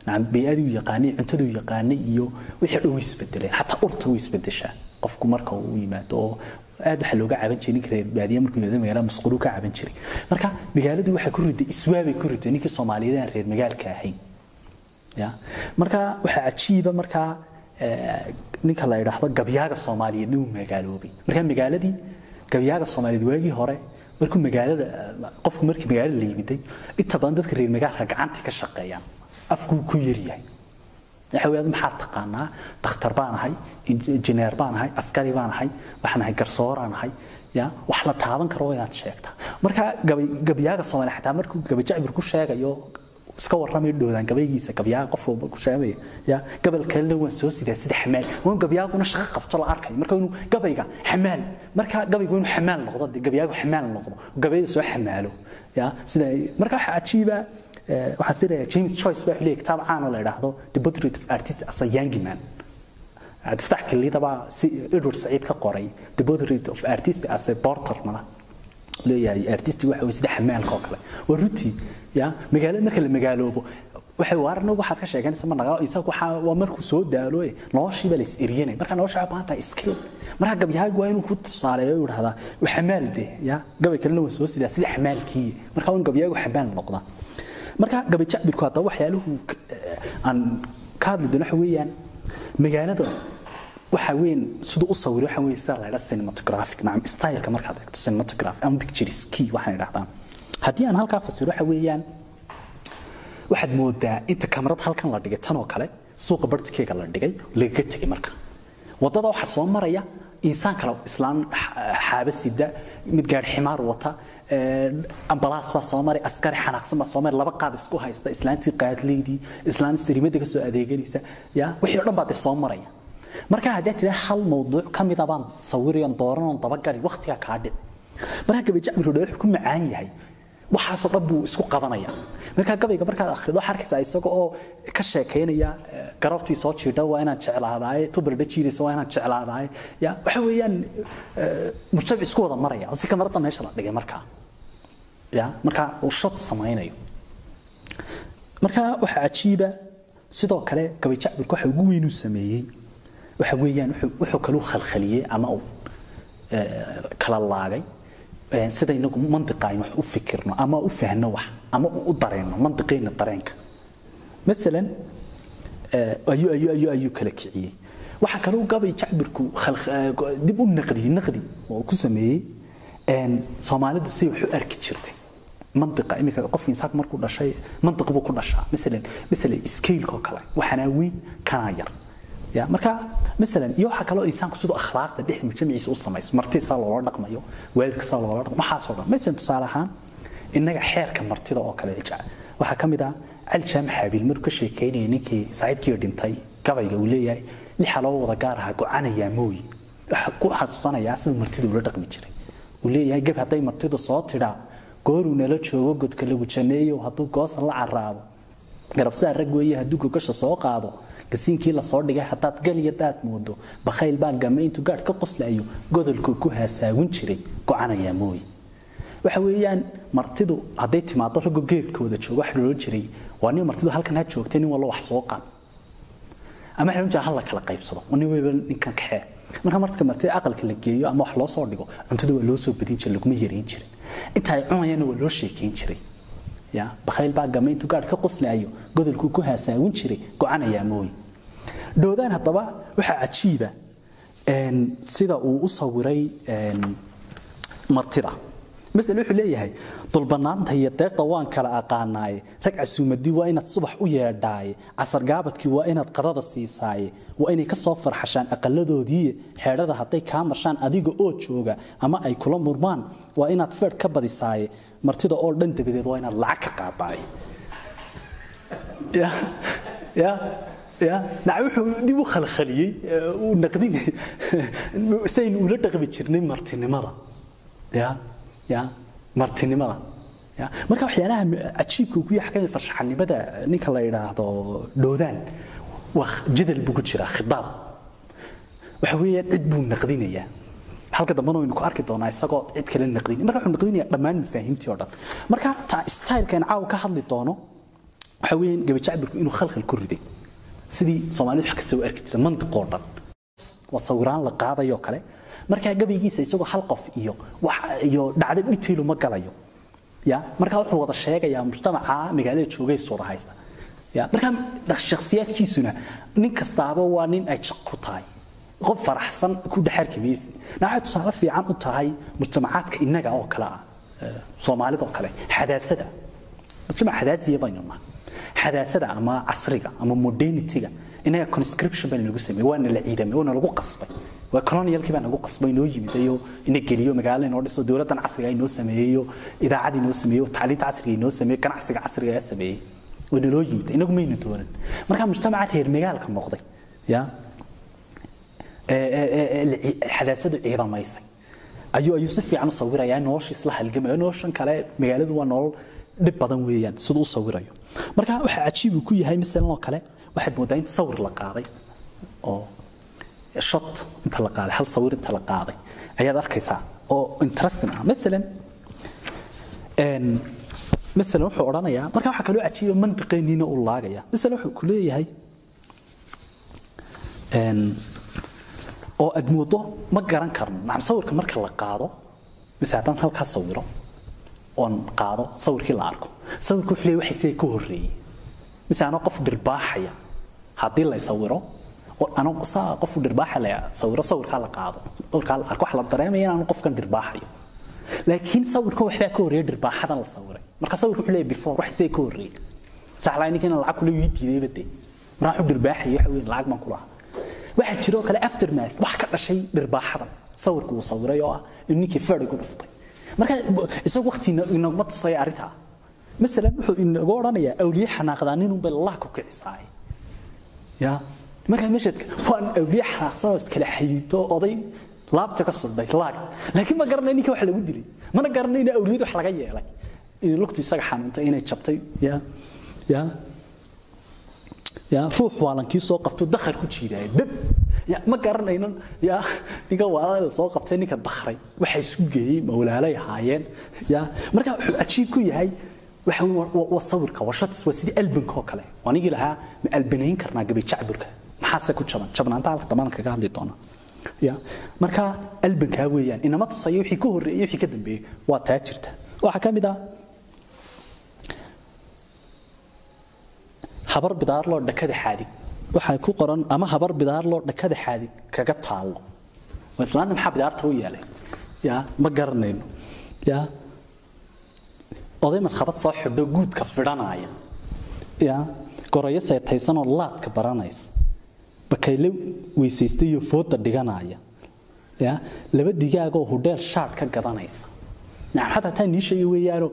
Speaker 2: Nacam bey-aduu yaqaanay cuntaduu yaqaanay iyo wixii way isbedeleen. Xataa urta way isbedeshaa qofku marka uu yimaado oo aad waxaa looga caban jiray ninka reer baadiya markuu yimaado magaalada masquuluu ka caban jiray. Marka magaaladu waxay ku riday iswaabay ku riday ninkii soomaaliyeed aan reer magaalka ahayn. Ya? Marka waxaa cajiiba markaa eh, ninka la yidhaahdo gabyaaga soomaaliyeedna uu magaaloobay. Marka magaaladii gabyaaga soomaaliyeed waagii hore markuu magaalada qofku markii magaalada la yimiday inta badan dadka reer magaalka gacantii ka shaqeeyaan. Afkuu ku yaryahay waxa weeyaan maxaad taqaanaa dhakhtar baan ahay injineer baan ahay askari baan ahay waxaan ahay garsooraan ahay wax la taaban karo inaad sheegtaa marka gabyaaga soomaaliya xataa markuu gabajacbir ku sheegayo iska warramay dhoodaan gabaygiisa gabyaaga qof walba ku sheegaya ya gabal kalena waan soo sidaa sida xamaal waan gabyaaguna shaqo qabto la arkayo marka inuu gabayga xamaal marka gabaygu inuu xamaal noqdo gabyaagu xamaal noqdo gabayda soo xamaalo ya sida marka waxa cajiiba eh, waxaan filayaa James Joyce baa leeyahay kitaab caan oo la yidhaahdo The Portrait of Artist as a Young Man. Cabdifataax kaliida baa si edward saciid ka qoray the portrait of artist as a porter mana leeyahay artist waxa way sida xamaalka oo kale. Waa runtii ya magaalada marka la magaaloobo waxay waarna waxaad ka sheeganaysa ma naga isagu waxa waa markuu soo daalo ee noloshii baa la is eriyanay marka nolosha waxay u baahan tahay skill. Marka gabyahaagu waa inuu ku tusaaleeyo uu yidhahdaa waa xamaal de ya. Gabay kalena waa soo sidaa sida xamaalkii marka waa in gabyaagu xamaal noqdaa marka gabay jacbirku haddaba waxyaaluhu eh, aan ka hadli doono waxa weeyaan magaalada waxa weyn siduu u sawiro waxa weeye sida la cinematographic nacam styleka markaad eegto cinematographic ama pictures key waxaan idhahdaan haddii aan halkaa fasiro waxa weeyaan waxaad moodaa inta kamarad halkan la dhigay tan oo kale suuqa bartikeega la dhigay lagaga tegay marka. Wadada waxaa soo maraya insaan kale islaan xaaba sida mid gaari ximaar wata ambalaas baa soo maray askari xanaaqsan baa soo maray laba qaad isku haysta islaantii qaadleydii islaan siriimada ka soo adeeganaysa ya wixii oo dhan baa soo maraya. Marka haddii tira hal mawduuc ka mid baan sawirayan dooranon dabagali waqtigaa kaa dhic marka gabajacmir hodhe wuxuu ku macaan yahay waxaasoo dhan buu isku qabanaya. Marka gabayga markaad akhrido waxaa arkaysaa isaga oo ka sheekaynaya garabtii soo jiidha waa inaan jeclaadaaye tubalda jiidaysa waa inaan jeclaadaaye ya waxa weeyaan mujtamac isku wada maraya. Si kamarada meesha la dhigay markaa. Ya marka uu shot samaynayo marka waxaa cajiiba sidoo kale gabayjacbirku waxa ugu weyn uu sameeyey. Waxa weeyaan wuxuu kaluu khalkhaliyey ama uu kala laagay sida inagu mandiqa aynu wax u fikirno ama u fahno wax ama u dareenno mandiqeena dareenka. Masalan ayuu ayuu kala kiciyey. Waxaa kaloo gabay jacbirku dib u naqdiyey naqdi oo ku sameeyey soomaalidu si wax u arki jirtay mandiqa iminka qof insaanku markuu dhashay mandiq buu ku dhashaa. Masalan masalan scale oo kale waxaana weyn kana yar. ya marka mid ah joogo godka lagu janeeyo hadduu goosan la caraabo garabsaa rag weeye hadduu gogasha soo qaado gasiinkii la soo dhigay haddaad galiya daad moodo bakhayl baa intuu gaadh ka qoslayo godolku ku haasaawin jiray go-anayaa mooye. Waxa weeyaan martidu hadday timaado raggo geedka wada joogo waxa loola jiray waa nin martidu halkan ha joogtay nin walba wax soo qaad ama waxa loo hal la kala qaybsado nin weyba ninkan kaxee marka marka martida aqalka la geeyo ama wax loo soo dhigo cuntada waa loo soo badin jiray laguma yareyn jirin inta ay cunayana waa loo sheekeyn jiray ya bakhayl baa game intuu gaadh ka qoslayo godolkuu ku haasaawin jiray go-anayaa mooye. Dhoodaan haddaba waxaa cajiiba sida uu u sawiray martida. Masale wuxuu leeyahay dulbanaanta iyo deeqda waan kala aqaanaaye rag casuumadii waa inaad subax u yeedhaaye casargaabadkii waa inaad qadada siisaaye waa inay ka soo farxashaan aqaladoodii. Xeedhada hadday kaa marshaan adiga oo jooga ama ay kula murmaan waa inaad feedh ka badisaaye martida oo dhan dabadeed waa inaad lacag ka wuxuu dib u khalkhaliyey saynu ula dhaqmi jirnay martinimada martinimada. Marka waxyaalaha cajiibka ku yahay farshaxanimada ninka la yidhaahdo dhoodaan waa jadal buu ku jiraa khidaab waxa weeye cid buu naqdinayaa. Halka dambena waynu ku arki doonaa isagoo cid kale naqdin marka wuxuu naqdinayaa dhammaan mafaahiimtii oo dhan. Marka stylekan caaw ka hadli doono waxa weeyaan gabajacbirku inuu khalkhal ku riday. Sidii soomaalidu wax kasta arki jiray mantiqoo dhan. Waa la qaadayoo kale markaa gabaygiisa isagoo hal qof iyo iyo dhacdo dhitaylu ma galayo. Ya markaa wuxuu wada sheegayaa mujtamaca magaalada joogay suura haysta. Ya markaa shakhsiyaadkiisuna nin kastaaba waa nin ay jaq ku tahay. Qof faraxsan ku dhexarki maysi waxay tusaale fiican u tahay mujtamacaadka innaga oo kale ah soomaalida oo kale xadaasada. Mujtamac xadaasiya baynu nahay. Xadaasada ama casriga ama modernityga inaga conscription baa lagu sameeyey waana la ciidamay waana lagu qasbay waa colonialkii baa nagu qasbay inoo yimid ina geliyo magaalo inoo dhiso dowladdan casriga inoo sameeyeyo idaacadii inoo sameeyo tacliinta casriga inoo sameeyo ganacsiga casriga ayaa sameeyey waa naloo yimid inagu maynu doonan marka mujtamaca reer magaalka noqday ya xadaasadu ciidamaysay. Ayuu ayuu si fiican u sawirayaa nolosha isla halgamaya noloshan kale magaaladu waa nolol dhib badan weeyaan siduu u sawirayo. Marka waxa cajiib ku yahay masalan oo kale waxaad moodaa in sawir la qaaday oo shot inta la qaaday hal sawir inta la qaaday. Ayaad arkaysaa oo interesting ah. Masalan masalan wuxuu odhanayaa marka waxaa kaloo cajiiba mandiqeeniina uu laagaya. Masalan wuxuu ku leeyahay oo aad moodo ma garan karno. Nacam sawirka marka la qaado mise haddaan halkaa sawiro oon qaado sawirkii la arko sawirka wuxuu leeyahay waxa isaga ka horreeyey mise anoo qof dhirbaaxaya haddii la sawiro anoo saa qof dhirbaaxa la sawiro sawirkaa la qaado. Sawirkaa la arko waxa la dareemaya inaanu qofkan dhirbaaxayo laakiin sawirka waxbaa ka horreeya dhirbaaxadan la sawiray marka sawirka wuxuu leeyahay before wax isaga ka horreeyey saxlaa ninkan lacag kule wii diidayba dee markaa wuxuu dhirbaaxayay waxa weyn lacag baan ku lahaa. Waxaa jiroo kale aftermath wax ka dhashay dhirbaaxadan. Sawirka uu sawiray oo ah in ninkii fadhi ku dhuftay. Marka isagu waqti inaguma tusaya arrintaa masalan wuxuu inagu odhanayaa awliye xanaaqdaa ninunbay allah ku kicisaay ya markaa meeshaad waan awliye xanaaqsan oo iskala xayiito oday laabta ka sudhay laag. Laakiin ma garanay ninka wax lagu dilay. Mana garanay in awliyadu wax laga yeelay. In lugtu isaga xanuuntay inay jabtay ya ya ya ruux waalankii soo qabto dakhar ku jiidaya dab ya ma garanayno ya ninka waalada soo qabtay ninka dakhray. Waxa isku geeyey mawlaalay ahaayeen ya. Marka wuxuu cajiib ku yahay waxa waa sawirka waa waa sidii albanka oo kale. Anigii lahaa ma albanayn karnaa gabay jacburka maxaase ku jaban jabnaanta halka dambana kaga hadli doona ya marka albankaa weeyaan inama tusaya wixii ka horreeyey wixii ka dambeeyey waa taa waxaa ka mid ah habar bidaar loo dhakada xaadig waxaa ku qoran ama habar bidaar loo dhakada xaadig kaga taalo waa islaanta maxaa bidaarta u yeelay ya ma garanayno ya oday markhabad soo xidho guudka fidhanaya ya gorayo seetaysanoo laadka baranaysa bakayle weysaystay iyo fooda dhiganaya ya laba digaagoo hudheel shaadh ka gadanaysa xataa taa nii sheegay weeyaano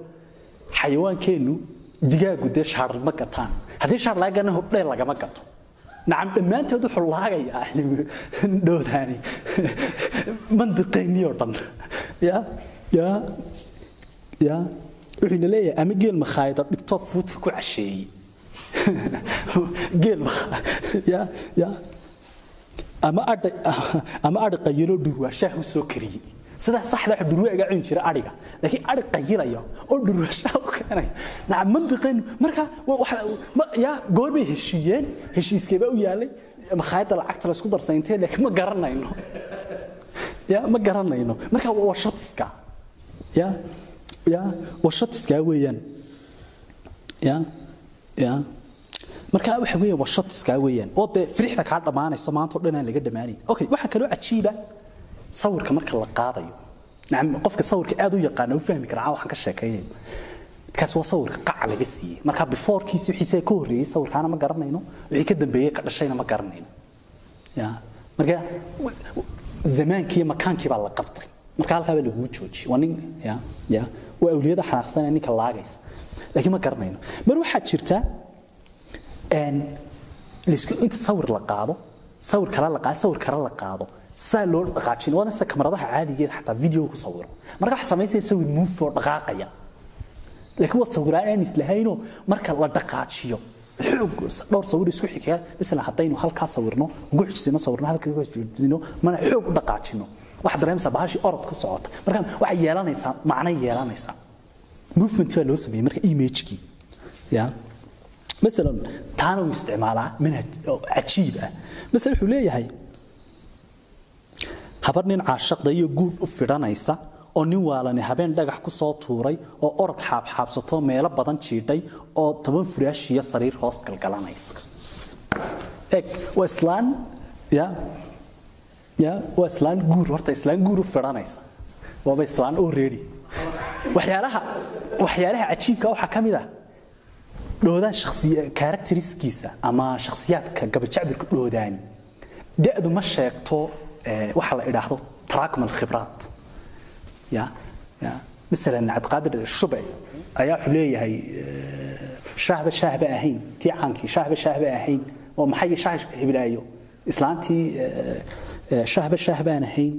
Speaker 2: xayawaankeennu digaagu dee shaar ma gataan haddii shaar laga gana hudheel lagama gato nacam dhammaantood wuxuu laagayaa dhowdaani mandiqeennii oo dhan ya ya ya wuxuuna leeyahay ama geel makhaayado dhigtoo fuudka ku casheeyey geel ama adhi qayiloo dhurwaashaah u soo kariyey. Sidaa saxda wax dhurwaaga cun jira adhiga laakiin adhi qayilaya oo dhurwaashaha u keenaya nacam mandiqeenu marka ya goor bay heshiiyeen. Heshiiskeebaa u yaalay. Makhaayadda lacagta laysku darsaynteen laakiin ma garanayno. Ya ma garanayno. Marka waa ya ya waa shatiskaa weeyaan. Ya ya marka waxa weeyaan waa shatiskaa weeyaan. Oo dee firixda kaa dhammaanayso maanta oo dhan aan laga dhammaanayn okay waxaa kaloo cajiiba sawirka marka la qaadayo. Nacam qofka sawirka aad u yaqaana u fahmi kara waxaan ka sheekeeyayo kaas waa sawirka qac laga siiyey. Marka beforekiisi wixiisa ka horreeyey sawirkaana ma garanayno wixii ka dambeeyey ka dhashayna ma garanayno. Ya marka zamaankii iyo makaankii baa la qabtay. Marka halkaa baa laguu joojiyey waa nin ya ya waa awliyada xanaaqsanee ninka laagaysa. Laakiin ma garanayno. Mar waxaa jirta inta sawir la qaado sawir kale la qaado sawir kale la qaado saa loo dhaqaajin waana sida kamaradaha caadigeed xataa video ku sawiro. Marka waxa samaysaya sawir move oo dhaqaaqaya. Laakiin waa sawiraan aan islahaynoo marka la dhaqaajiyo. Xoog dhowr sawir isku xigaya misla haddaynu halkaa sawirno ugu xijisino sawirno halkaa ugu xijisino mana xoog u dhaqaajino. Waxaad dareemaysaa bahashii orod ku socota. Marka waxay yeelanaysaa macnay yeelanaysaa. Movement baa loo sameeyey marka imagekii maalan taana uu isticmaalaa manhaj oo cajiib ah masala wuxuu leeyahay habar nin caashaqda iyo guud u fidhanaysa oo nin waalani habeen dhagax ku soo tuuray oo orod xaabxaabsatoo meelo badan jiidhay oo toban furaash iyo sariir hoos galgalanaysa eg waa islaan ya ya waa islaan guur horta islaan guur u fidhanaysa waaba islaan oo reedi waxyaalaha waxyaalaha cajiibka waxaa ka mid ah dhoodaan shakhsiya characteriskiisa ama shakhsiyaadka gabajacbirka dhoodaani da'du ma sheegto waxa la idhaahdo tarakum alkhibraat ya ya. Masalan cabdiqaadir shube ayaa wuxuu leeyahay shaahba shaahba ahayn tii caankii shaahba shaahba ahayn oo maxay shaah hiblaayo islaantii shaahba shaahbaan ahayn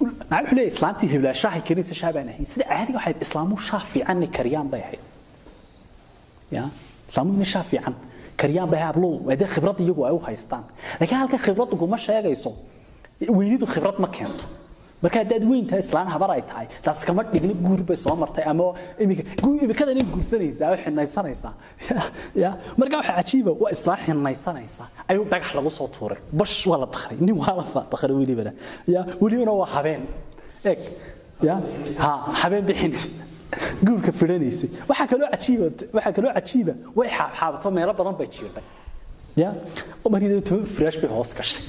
Speaker 2: wuxuu leeyahay iyagu ay u haystaan laakiin halka khibrad uguma sheegayso weynidu khibrad ma keento marka haddaad weyn tahay islaan habar ay tahay taas kama dhigna guur bay soo martay ama imika imikada nin guursanaysaa oo xinaysanaysaa ya marka waxa cajiiba waa islaan xinaysanaysaa ayuu dhagax lagu soo tuuray. Bash waa la dakray nin waa la dakray welibana ya welibana waa habeen. Eg ya. Ha habeen bixin. Guurka fidhanaysay waxaa kaloo cajiiba waxaa kaloo cajiiba way xaabxaabato meelo badan bay jiirtay. Ya. Markii toban firaash bay hoos gashay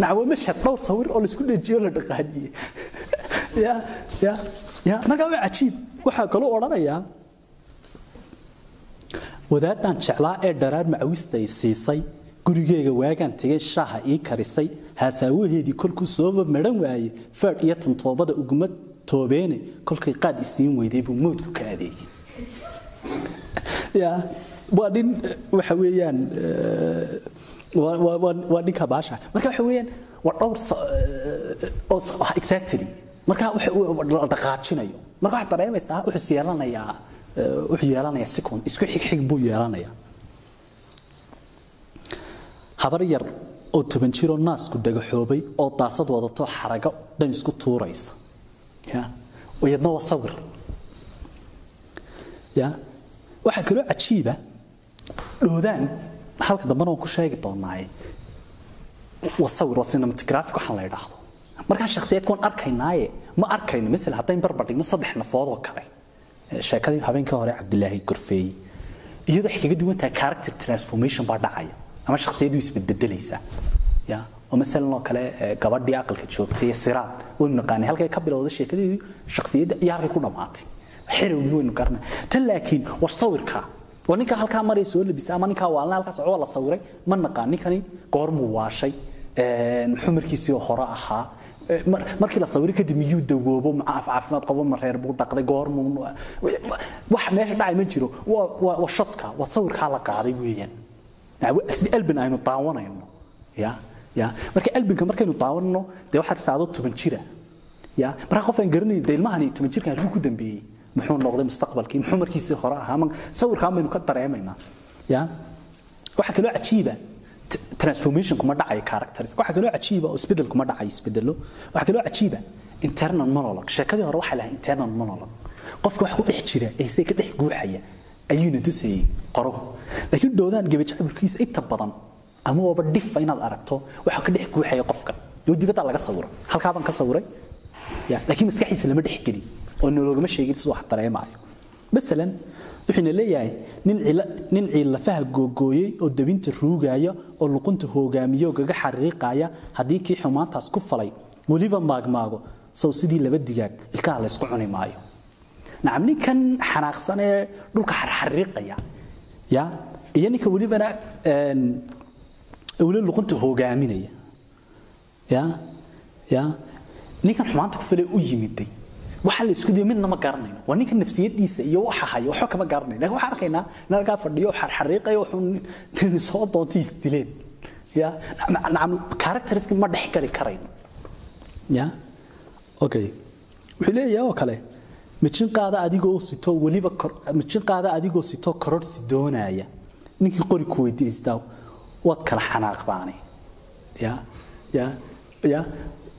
Speaker 2: nacawo mashhad dhowr sawir oo la isku dhejiyo la dhaqaajiye ya ya ya. Markaa waa cajiib. Waxaa kaloo odhanayaa wadaadaan jeclaa ee dharaar macwistay siisay gurigeega waagaan tegay shaaha ii karisay haasaawaheedii kolkuu sooba madhan waayey faadh iyo tantoobada uguma toobeene kolkay qaad isiin weyday buu moodku ka adeegay. Ya waa nin waxa weeyaan waa dhinka baasha. Marka waxa weeyaan waa dhowr exactly. Marka la dhaqaajinayo. Marka waxaad dareemaysaa wuxuu yeelanayaa wuxuu yeelanayaa second isku xigxig buu yeelanayaa. Habar yar oo toban jiroo naasku dhagaxoobay oo daasad wadato xarago dhan isku tuuraysa. Ya? Iyadna waa sawir. Waxaa kaloo cajiiba dhoodaan halka dambana waan ku sheegi doonaaye waa sawir waxaan la idhaahdo markaa shakhsiyaadka waan arkaynaaye ma arkayno. Misal haddayn barbar dhigno saddex nafood oo kale. Sheekadii habeenkii hore cabdilaahi gorfeey iyadoo waxay duwan tahay character transformation baa dhacaya ama shakhsiyadu isbedbedelaysaa ya oo masalan oo kale gabadhii aqalka joogtay siraad waynu naqaanay. Halkay ka bilowday sheekadeedii shakhsiyadda iyo halkay ku dhammaatay xerowgii waynu garanay tan laakiin war sawirkaa waa ninka halkaa maray soo labisa ama ninkaa waalna halkaa socdo la sawiray. Ma naqaan ninkani? Goormuu waashay. Muxuu markiisii hore ahaa. Markii la sawiray kadib miyuu dawoobo macaaf caafimaad qabo ma reer buu dhaqday goormuu wax meesha dhacay ma jiro. Waa shadka waa sawirkaa la qaaday weeyaan. Sida albin aynu daawanayno. Ya ya. Marka albinka markaynu daawanayno dee waxaa risaado toban jira. Ya marka qof aan garanayn dee ilmahani toban jirkan halkuu ku dambeeyey muxuu noqday mustaqbalkii? Muxuu markiisii hore ahaa? Ama sawirkaan baynu ka dareemaynaa ya? Waxaa kaloo cajiiba transformation kuma dhacayo characters. Waxaa kaloo cajiiba oo isbeddel kuma dhacayo isbedelo waxaa kaloo cajiiba internal monologue. Sheekadii hore waxaa lahaa internal monologue. Qofka wax ku dhex jira ee ka dhex guuxaya ayuuna tusayay qoro. Laakiin doodaan gabajacburkiisa inta badan ama waaba dhifa inaad aragto waxa ka dhex guuxaya qofkan oo dibadda laga sawiro. Halkaa ka sawiray laakiin maskaxdiisa lama dhex gelin oo nologama sheegin siduu wax dareemaayo. Masalan wuxuuna leeyahay nin ciilafaha googooyey oo dabinta ruugaya oo luqunta hogaamiya oo gaga xariiqaya haddii kii xumaantaas ku falay. Weliba maagmaago sow sidii laba digaag ilkaha laysku cuni maayo. Nacam ninkan xanaaqsan ee dhulka xarxariiqaya ya iyo ninka welibana weli luqunta hogaaminaya ya ya ninkan xumaanta ku falay u yimiday waxa la isku midna ma garanayno waa ninka nafsiyadiisa iyo waxa haya waxba kama garanayno laakiin waxaan arkaynaa nalkaa fadhiyo xarxariiqayo wuxuu nin soo doontay isdileen ya? Nacam characteriski ma dhex gali karayno ya? Okay. Wuxuu leeyahay oo kale mijin qaada adigoo sito weliba mijin qaada adigoo sito kororsi doonaya. Ninkii qori ku weydiistaa waad kala xanaaqbaane ya? Ya? Ya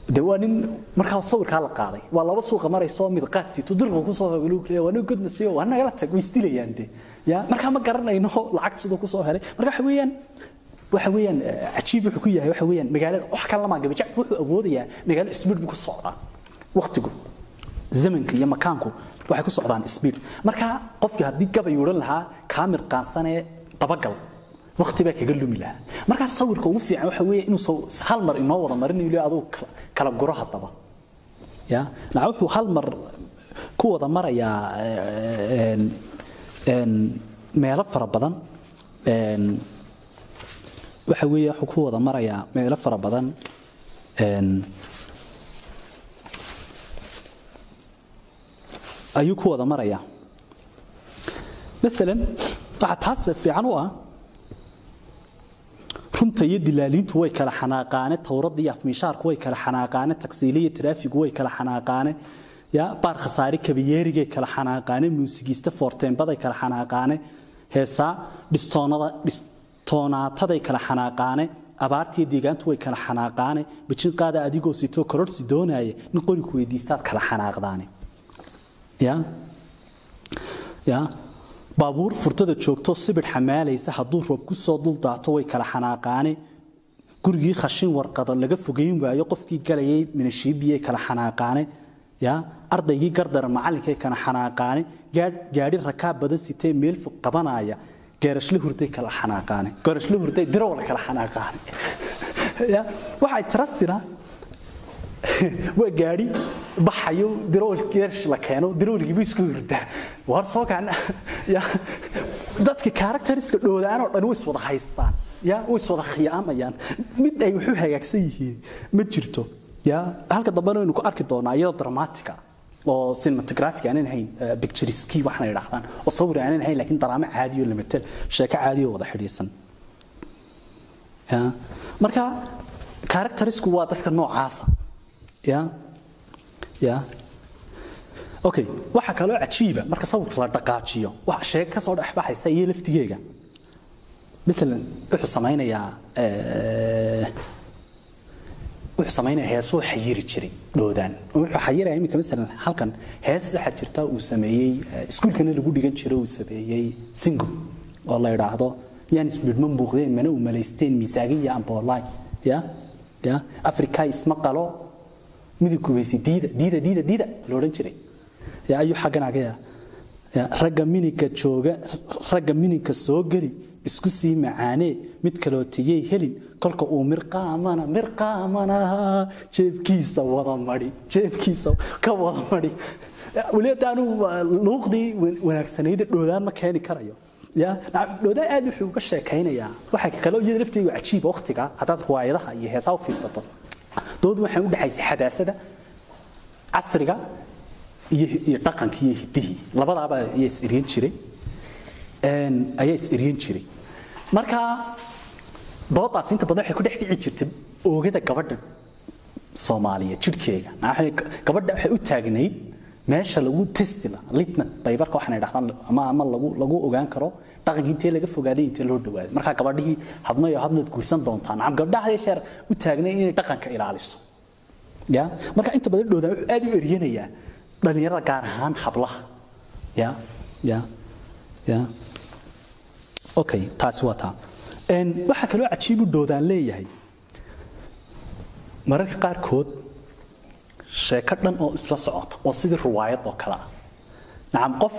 Speaker 2: de waa nin markaa sawirkaa la qaaday. Waa laba suuqa marayso mid qaad sito dirqa ku soo waa nin godna siiyo waa nagala tag way isdilayaan de ya markaa ma garanayno lacagta siduu ku soo helay. Marka waxa weeyaan waxa weeyaan cajiib wuxuu ku yahay. Waxa weeyaan magaalada wax kale lama gabajac wuxuu awoodayaa magaalo speed buu ku socdaa. Waqtigu zamanka iyo makaanku waxay ku socdaan speed marka qofkii haddii gabay odhan lahaa kaamir qaansanee dabagal waqti baa kaga lumi lahaa. Markaa sawirka ugu fiican waxa weeye inuu hal mar inoo wada marin ilaa aduu kala guro haddaba. Ya? Naca wuxuu hal mar ku wada marayaa meelo fara badan. Waxa weeye wuxuu ku wada marayaa meelo fara badan. Ayuu ku wada marayaa. Masalan waxaa taas fiican u ah runta iyo dilaaliintu way kala xanaaqaane towradda iyo afmiishaarku way kala xanaaqaane taksiile iyo taraafigu way kala xanaaqaane ya baar khasaare kabayeerigay kala xanaaqaane muusigiista foorteenbaday kala xanaaqaane heesaa dhistoonada dhistoonaataday kala xanaaqaane abaartiyo deegaantu way kala xanaaqaane bijin qaada adigoo sitoo kororsi doonaya nin qoriku weydiistaad kala xanaaqdaane. Ya? Ya baabuur furtada joogto sibir xamaalaysa hadduu roob ku soo duldaato way kala xanaaqaane gurigii khashin warqado laga fogeyn waayo qofkii galayay minashiibiyay kala xanaaqaane ya ardaygii gardara macallinkay kala xanaaqaane gaadhi rakaab badan sitee meel fog qabanaya geerashle hurday kala xanaaqaane geerashle hurday dirawla kala xanaaqaane ya waxay trustina. Waa gaadhi baxayo dirawal geerash la keeno dirawalkiiba isku hurdaa war soo dadka characteriska dhoodaan oo dhan way iswada haystaan. Ya way iswada khiyaamayaan mid ay wuxuu hagaagsan yihiin ma jirto. Ya halka dambena waynu ku arki doonaa iyadoo dramatica oo cinematographic aanan ahayn pictureski waxna yidhaahdaan oo sawir aanan ahayn laakiin daraamo caadi oo sheeko caadi wada xidhiidhsan. Ya marka characterisku waa dadka noocaasa. Ya ya okay waxa kaloo cajiiba marka sawirka la dhaqaajiyo. Waxa sheeko ka soo dhex baxaysa iyo laftigeega. Misalan wuxuu samaynayaa wuxuu samaynayaa heesuu xayiri jiray dhoodaan. Wuxuu xayiraya iminka misalan halkan hees waxaa jirta uu sameeyey iskuulkana lagu dhigan jiro uu sameeyey singo oo la yidhaahdo yaan isbidhma muuqdeen mana u malaysteen miisaagiya amboolaay. Ya ya afrika isma qalo ragga mininka soo geli isku sii macaanee mid kaloo tiyey helin kolka uu mirqaamana mirqaamana jeebkiisa wada madhi jeebkiisa ka wada madhi weliba anu luuqdii wanaagsanayd dhoodaan ma keeni karayo. Dhoodaan aad wuxuu uga sheekaynayaa. Waxa kaloo iyada lafteedu cajiib waqtiga haddaad riwaayadaha iyo heesaa u fiirsato dood waxay u dhaxaysay xadaasada casriga iyo dhaqanka iyo hidihii labadaaba ayaa is eryan jiray. Ayaa is eryan jiray. Marka doodaas inta badan waxay ku dhex dhici jirtay oogada gabadha Soomaaliya jidhkeega. Gabadha waxay u taagnayd meesha lagu testila litmat baybarka waxaan idhahdaan ama lagu ogaan karo dhaqanka intee laga fogaaday intee loo dhawaaday marka gabadhii habno iyo habnood guursan doontaan. Nacam gabdhaha u taagnay inay dhaqanka ilaaliso. Ya? Marka inta badan dhowdaa wuxuu aad u eryanayaa dhalinyarada gaar ahaan hablaha. Ya? Ya? Ya? Okay taasi waa taa. Een waxa kaloo cajiib u leeyahay. Mararka qaarkood sheeko dhan oo isla socota oo sidii riwaayad oo kale ah. Nacam qof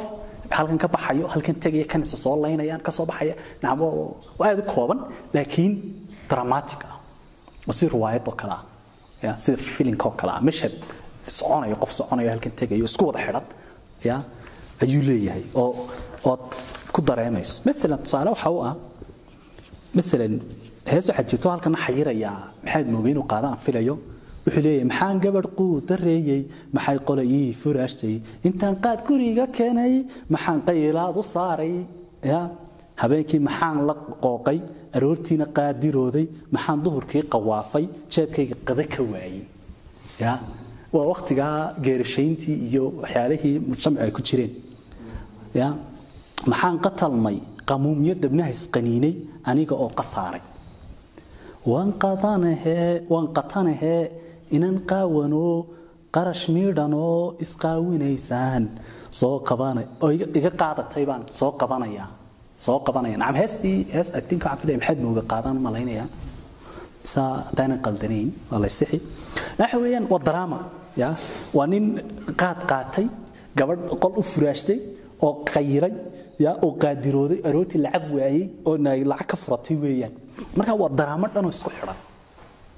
Speaker 2: halkan ka baxayo halkan tegaya kan isa soo laynayaan ka soo baxaya. Nacam waa u kooban laakiin dramatic ah. Oo sidii riwaayad oo kale ah. Ya sida filimka oo kale ah. Mashhad soconayo qof soconayo halkan tegayo isku wada xidhan. Ya ayuu leeyahay. Oo ood ku dareemayso. Masalan tusaale waxa u ah masalan hees waxaa jirto halkan xayirayaa maxaad moogay inuu qaada aan filayo wuxuu leeyahay maxaan gabadh quu dareeyey maxay qole ii furaashtay? Intaan qaad guriga keenay maxaan qaylaad u saaray? Ya habeenkii maxaan la qooqay? Aroortiina qaadirooday? Maxaan duhurkii qawaafay? Jeebkayga qada ka waayey ya waa waqtigaa geerashayntii iyo waxyaalihii mujtamacu ay ku jireen. Ya maxaan qatalmay? Qamuumyo dabnaha isqaniinay aniga oo qasaaray. Waan qatanahee inan qaawanoo qarash miidhanoo isqaawinaysaan soo qabana iga qaadatay baan soo qabanaya soo qabanaya nacam heestii hees agtinka waxaan filaya maxaad mooga qaadaan malaynaya bisa haddaanan qaldanayn waa la sixi. Waxa weeyaan waa drama ya. Waa nin qaad qaatay gabadh qol u furaashtay oo qayiray ya oo qaadirooday aroortii lacag waayey oo lacag ka furatay weeyaan. Marka waa daraamo dhanoo isku xidhan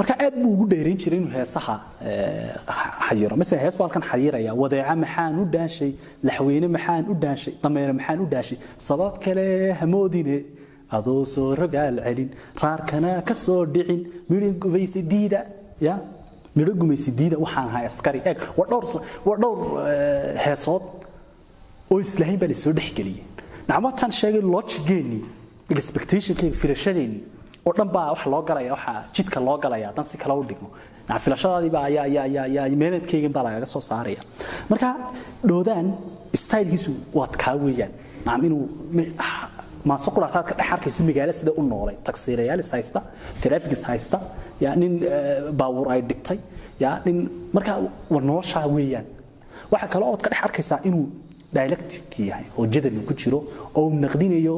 Speaker 2: marka aad buu ugu dheerayn jiray inuu heesaha xayiro mesela hees buu halkan xayiraya wadeeca maxaan u dhaashay laxweyne maxaan u dhaashay dameere maxaan u dhaashay sabab kale hamoodine adoo soo rogaal celin. Raarkana ka soo dhicin. Midho gumaysi diida. Ya? Midho gumaysi diida waxaan ahaa askari. Eeg waa dhowr waa dhowr heesood oo islahayn baa la soo dhexgeliyey nacmataan sheegay logigeenii expectationkeyga filashadeenii oo dhan baa wax loo galaya waxa jidka loo galaya haddaan si kale u dhigno naa filashadaadii baa ayaa ayaa ayaa ayaa meeladkeygan baa lagaga soo saaraya. Marka dhoodaan stylekiisu waad kaa weeyaan. Nacam inuu maase quraataad ka dhex arkayso magaalo sida u noolay taksiirayaalis haysta trafficis haysta yaa nin baabuur ay dhigtay yaa nin marka war noloshaa weeyaan. Waxa kale ood ka dhex arkaysaa inuu dialectic yahay oo jadal ku jiro oo uu naqdinayo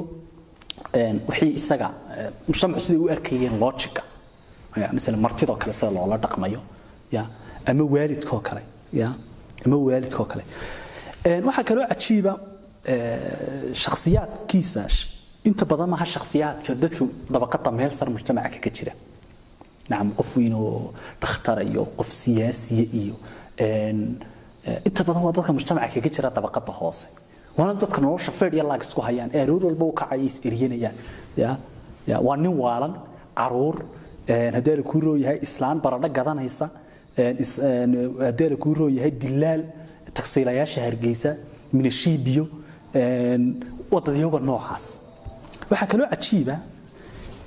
Speaker 2: wixii isaga mujtamacu siday u arkayeen logica misala martidoo kale sida loola dhaqmayo ya ama waalidkoo kale ya ama waalidkoo kale. Waxaa kaloo cajiiba shakhsiyaadkiisa inta badan maaha shakhsiyaadka dadka dabaqada meel sar mujtamaca kaga jira. Nacam qof oo dhakhtara iyo qof siyaasiya iyo inta badan waa dadka mujtamaca kaga jira dabaqada hoose waana dadka nolosha feed iyo laag isku hayaan ee aroor walba u kacaya is eryanayaan ya ya waa nin waalan carruur haddii la kuu rooyahay islaan baradho gadanaysa haddii la kuu rooyahay dilaal tagsiilayaasha hargeysa minashiibiyo wadadyoga noocaas. Waxaa kaloo cajiiba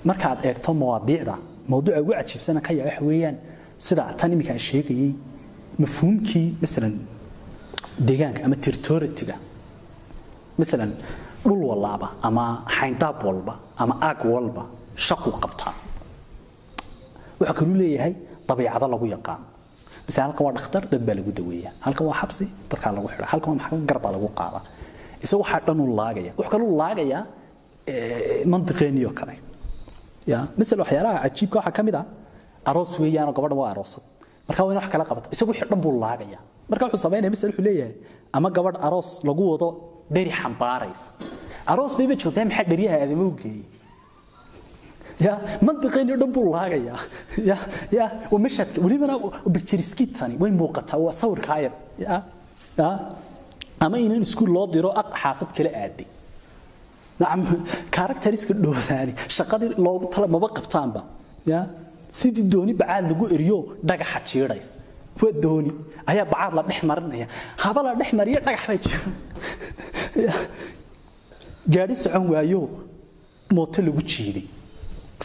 Speaker 2: markaad eegto mawaadiicda mawduuca ugu cajiibsana ka yaa waxa weeyaan sida tan iminka aan sheegayey mafhuumkii masalan deegaanka ama territorityga masalan dhul walaaba ama xayndaab walba ama aag walba shaqu qabtaa wuxuu kaluu leeyahay dabiicado lagu yaqaan misale halkan waa dhakhtar dad baa lagu daweeya halkan waa xabsi dadkaa lagu xidha halkan waa maxkamad gar baa lagu qaada isaga waxaa dhan uu laagaya wuxuu kaluu laagayaa mantiqeenii oo kale ya misal waxyaalaha cajiibka waxaa ka mid ah aroos weeyaanoo gabadha waa aroosad marka wax kala qabato isagu wixii dhan buu laagaya marka wuxuu samaynaya misal wuxuu leeyahay ama gabadh aroos lagu wado dheri xambaaraysa. Aroos bayba joogtaa maxaa dheriyaha aadama u geeyey ya mantiqeeni dhan buu laagayaa. Ya ya waa mashadka welibana bicturiskitani way muuqataa waa sawirkaa yar ya ya. Ama inan iskuul loo diro aq xaafad kala aaday karakteriska dhowdaani shaqadii loogu tala maba qabtaanba ya. Sidii dooni bacaad lagu eriyo dhagaxa jiidhaysa waa dooni. Ayaa bacaad la dhex marinaya. Haba la dhex mariyo dhagax baa jira gaadhi socon waayo mooto lagu jiiday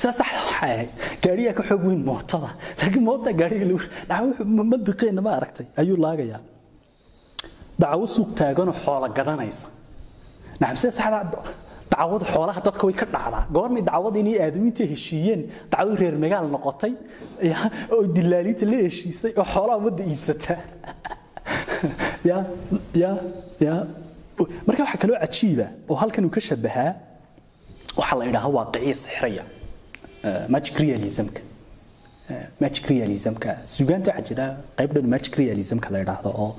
Speaker 2: saa saxda waxay. Ahayd gaadhiyaa ka xoog weyn mootada. Laakiin moota gaadhiga lagu dhaca madiqeenna ma aragtay? Ayuu laagayaa. Dacawo suuq taaganoo xoola gadanaysa. Nacam sida saxda dacwada xoolaha dadka way ka dhacdaa goormay dacwada inay aadamiinta heshiiyeen dacwadu reer magaal noqotay oo dilaaliinta la heshiisay oo xoolaha ummadda iibsataa ya ya ya. Marka waxaa kaloo cajiiba oo halkan uu ka shabahaa waxaa la idhaahaa waaqiciya sixraya magic realismka. Magic realismka. Sugaanta waxaa jira qayb dhan magic realismka la idhaahdo oo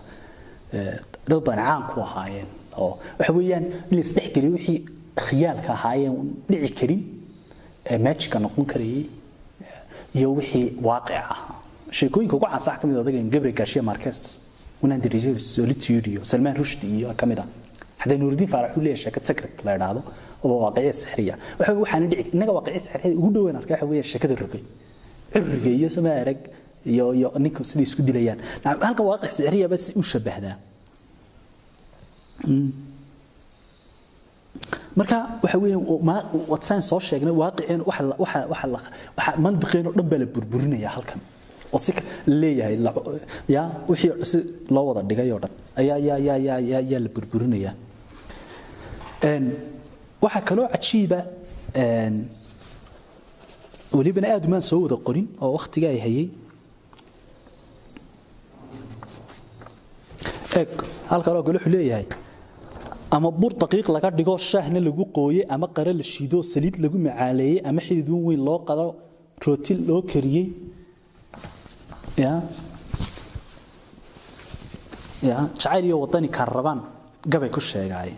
Speaker 2: dad badan caan ku ahaayeen oo waxa weeyaan in la isdhexgeliyo wixii khiyaalka ahaayeen dhici karin magica noqon karayay iyo wixii waaqic ahaa sheekooyinka ugu caansan waxaa ka mid ah odagan gabriel garcia marquez unaan solitude iyo salmaan rushdi iyo ka mid ah حتى نور الدين فارح وليه شركة سكرت لا يرادو oo waaqici sixriya waxa waxaan dhici inaga waaqici sixriya ugu dhaweyn arkaa waxa weeye shakada rogay cirriga iyo sama arag iyo iyo ninka sidii isku dilayaan halka waaqici sixriya bas u shabahdaa marka waxa weeye wadsaan soo sheegnay waaqiceen waxa waxa waxa waxa mandiqeen oo dhan baa la burburinaya halkan. Oo si leeyahay ya wixii si loo wada dhigay oo dhan ayaa ya ya ya ya ya la burburinaya. Een kaloo cajiiba een walibana aad uma soo wada qorin oo waqtiga ay hayay. Eeg halkan oo leeyahay ama bur daqiiq laga dhigo shaahna lagu qooyey ama qare la shiido saliid lagu macaaleeyey ama xidid weyn loo qado rooti loo kariyey jacayl iyo wadani ka rabaan gabay ku sheegaayeen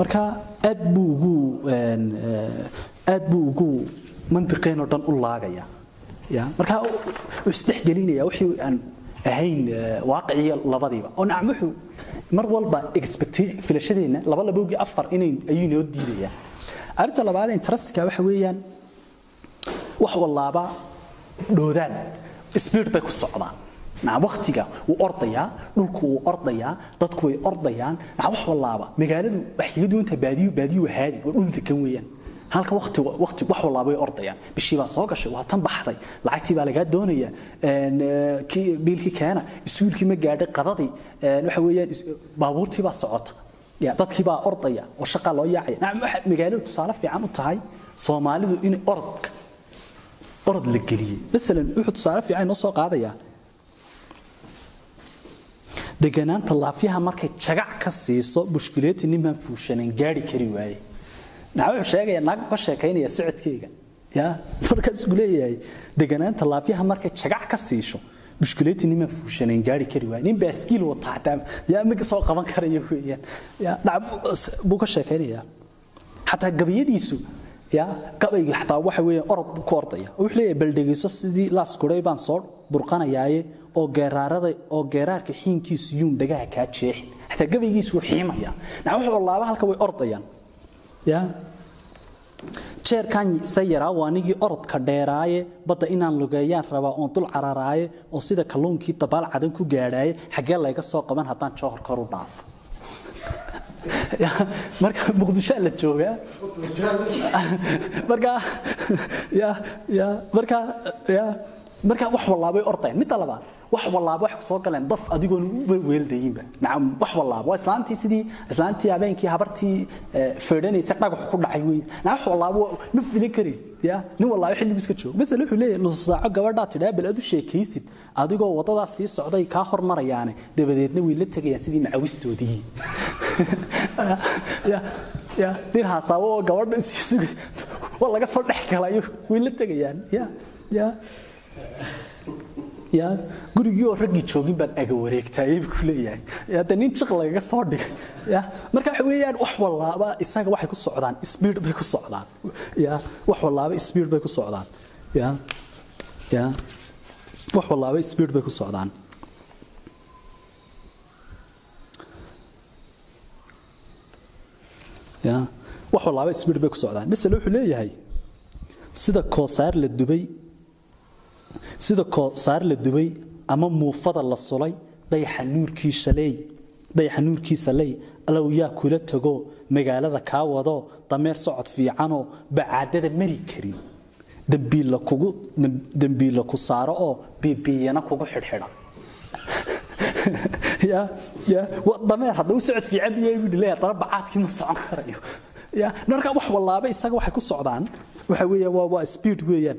Speaker 2: marka aad buu ugu aad buu ugu mantiqeen oo dhan u laagaya. Ya marka wuxuu isdhex gelinaya wixii aan ahayn waaqiciyo labadiiba. Oo nacam wuxuu mar walba filashadeenna laba labowgii afar inay ayuu inoo diidayaan arrinta labaad interestka waxa weeyaan wax wallaaba dhoodaan speed bay ku socdaan nacam waqtiga wuu ordayaa dhulku wuu ordayaa dadku way ordayaan. Wax wallaaba magaaladu waxay tahay baadiyo haadi waa dhul degan weeyaan. Halka waqti wax walba way ordayaan. Bishii soo gashay waa tan baxday. Lacagtii baa laga doonaya. Biilkii keena isuulkii ma gaadhay qadadii waxa weeyaan socota. Ya ordaya oo shaqa loo yaacay nacam waxa magaaladu tusaale fiican u tahay Soomaalidu in orodka orod la geliyay. Midalan wuxuu tusaale fiican noo soo qaadayaa deganaanta laafyaha markay jagac ka siiso bushkileeti niman fuushanan gaari kari waaye wuxuu sheegaya naag ka sheekaynaya socodkeyga. Ya markaas uu leeyahay deganaanta laafyaha markay jagac ka siisho bushkileeti niman fuushanan gaari kari waaye nin baaskiil wata xataa yaa ma soo qaban karayo weeyaan. Ya buu ka sheekaynayaa xataa gabayadiisu ya gabaygu xataa waxa weeyaan orod buu ku ordaya. Wuxuu leeyahay bal sidii laas kuray baan soo burqanayaaye oo geeraarka xiinkiisu yuun dhagaha kaa jeexin. Xataa gabaygiisu wuu xiimaya. Wuxuu laaba halka way ordayaan. Ya? Jeerkan sayaraa waa anigii orodka dheeraaye badda inaan lugeeyaan rabaa oon dul cararaaye oo sida kalluunkii dabaal cadan ku gaadhaaye xaggee layga soo qaban haddaan joohor kor u dhaafo marka muqdisho la joogaa marka marka marka wax wallaabay ordayaan. Midda labaad wax wallaaba wax soo galeen daf adigoon u weeldayinba nacam wax wallaaba waa islaantii sidii islaantii habeenkii habartii feedhanaysa dhagax ku dhacay weey nacam wax wallaaba ma filin karaysid ya? Nin wallaaba xilligu iska joogo masala wuxuu leeyahay nus saaco gabadhaa tidhaa bal aad u sheekaysid. Adigoo waddadaas sii socday kaa hormarayaane dabadeedna way la tegayaan sidii macawistoodii. Ya ya oo gabadha isii sugay waa laga soo dhex galayo way la tegayaan. Ya ya ya gurigii oo raggii joogin baad aga wareegtaayay buu leeyahay. Hadda nin jiq lagaga soo dhigay. Ya marka waxa weeyaan wax wallaaba isaga waxay ku socdaan speed bay ku socdaan. Ya wax wallaaba speed bay ku socdaan. Ya ya wax wallaaba speed bay ku socdaan. Ya wax wallaaba speed bay ku socdaan. Misal wuxuu leeyahay sida koosaar la dubay sida koosaar la dubay ama muufada la sulay dayaxa nuurkiisa ley allow yaa kula tago magaalada kaa wado dameer socod fiicanoo bacaadada mari karin. Dambiilla ku saaro oo biibiyana kugu wa dameer hadda u socod fiican leeyahay haddana bacaadkii ma socon karayo. Ya marka wax wallaaba isaga waxay ku socdaan. Waxa weeyaan waa speed weeyaan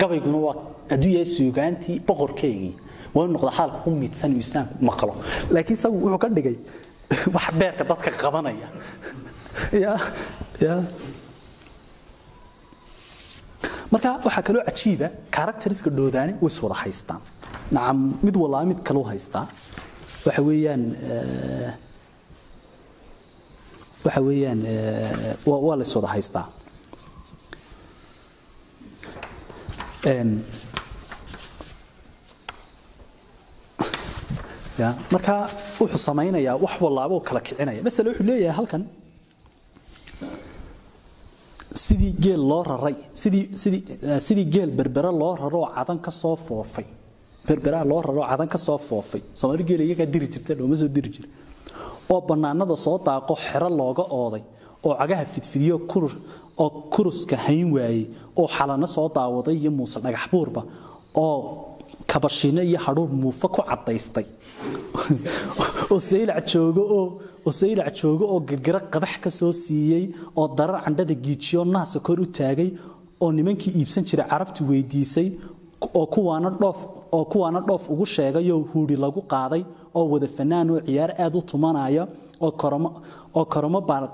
Speaker 2: gabayguna waa hadduu yahay suugaantii boqorkeygii waa noqda hadalka ku midsan uu islaamku maqlo laakiin isagu wuxuu ka dhigay wax beerka dadka qabanaya. Ya ya marka waxaa kaloo cajiiba characteriska dhoodaani way is wada haystaan. Nacam mid walaa mid kaloo haystaa waxa weeyaan waxa weeyaan waa la is wada haystaa Een, ya marka wuxuu samaynayaa wax wallaaba oo kala kicinaya. Masale wuxuu leeyahay halkan. Sidii geel loo raray sidii sidii eh, geel berbera loo raro oo cadan ka soo foofay. Berbera loo raro oo cadan ka soo foofay. Soomaali geel iyaga diri jirtay dhooma soo diri jiray oo banaanada soo daaqo xero looga ooday oo cagaha fidfidiyo kurus oo kuruska hayn waayey oo xalana soo daawaday iyo muuse dhagax buurba oo kabashiino iyo hadhuur muufa ku cadaystay oo saylac joogo oo gargara qabax ka soo siiyey oo darar candhada giijiyo naasa kor u taagay oo nimankii iibsan jiray carabtu weydiisay oo kuwaana dhoof ugu sheegay oo huuri lagu qaaday oo wada fanaan oo ciyaar aad u tumanaya oo koromo baar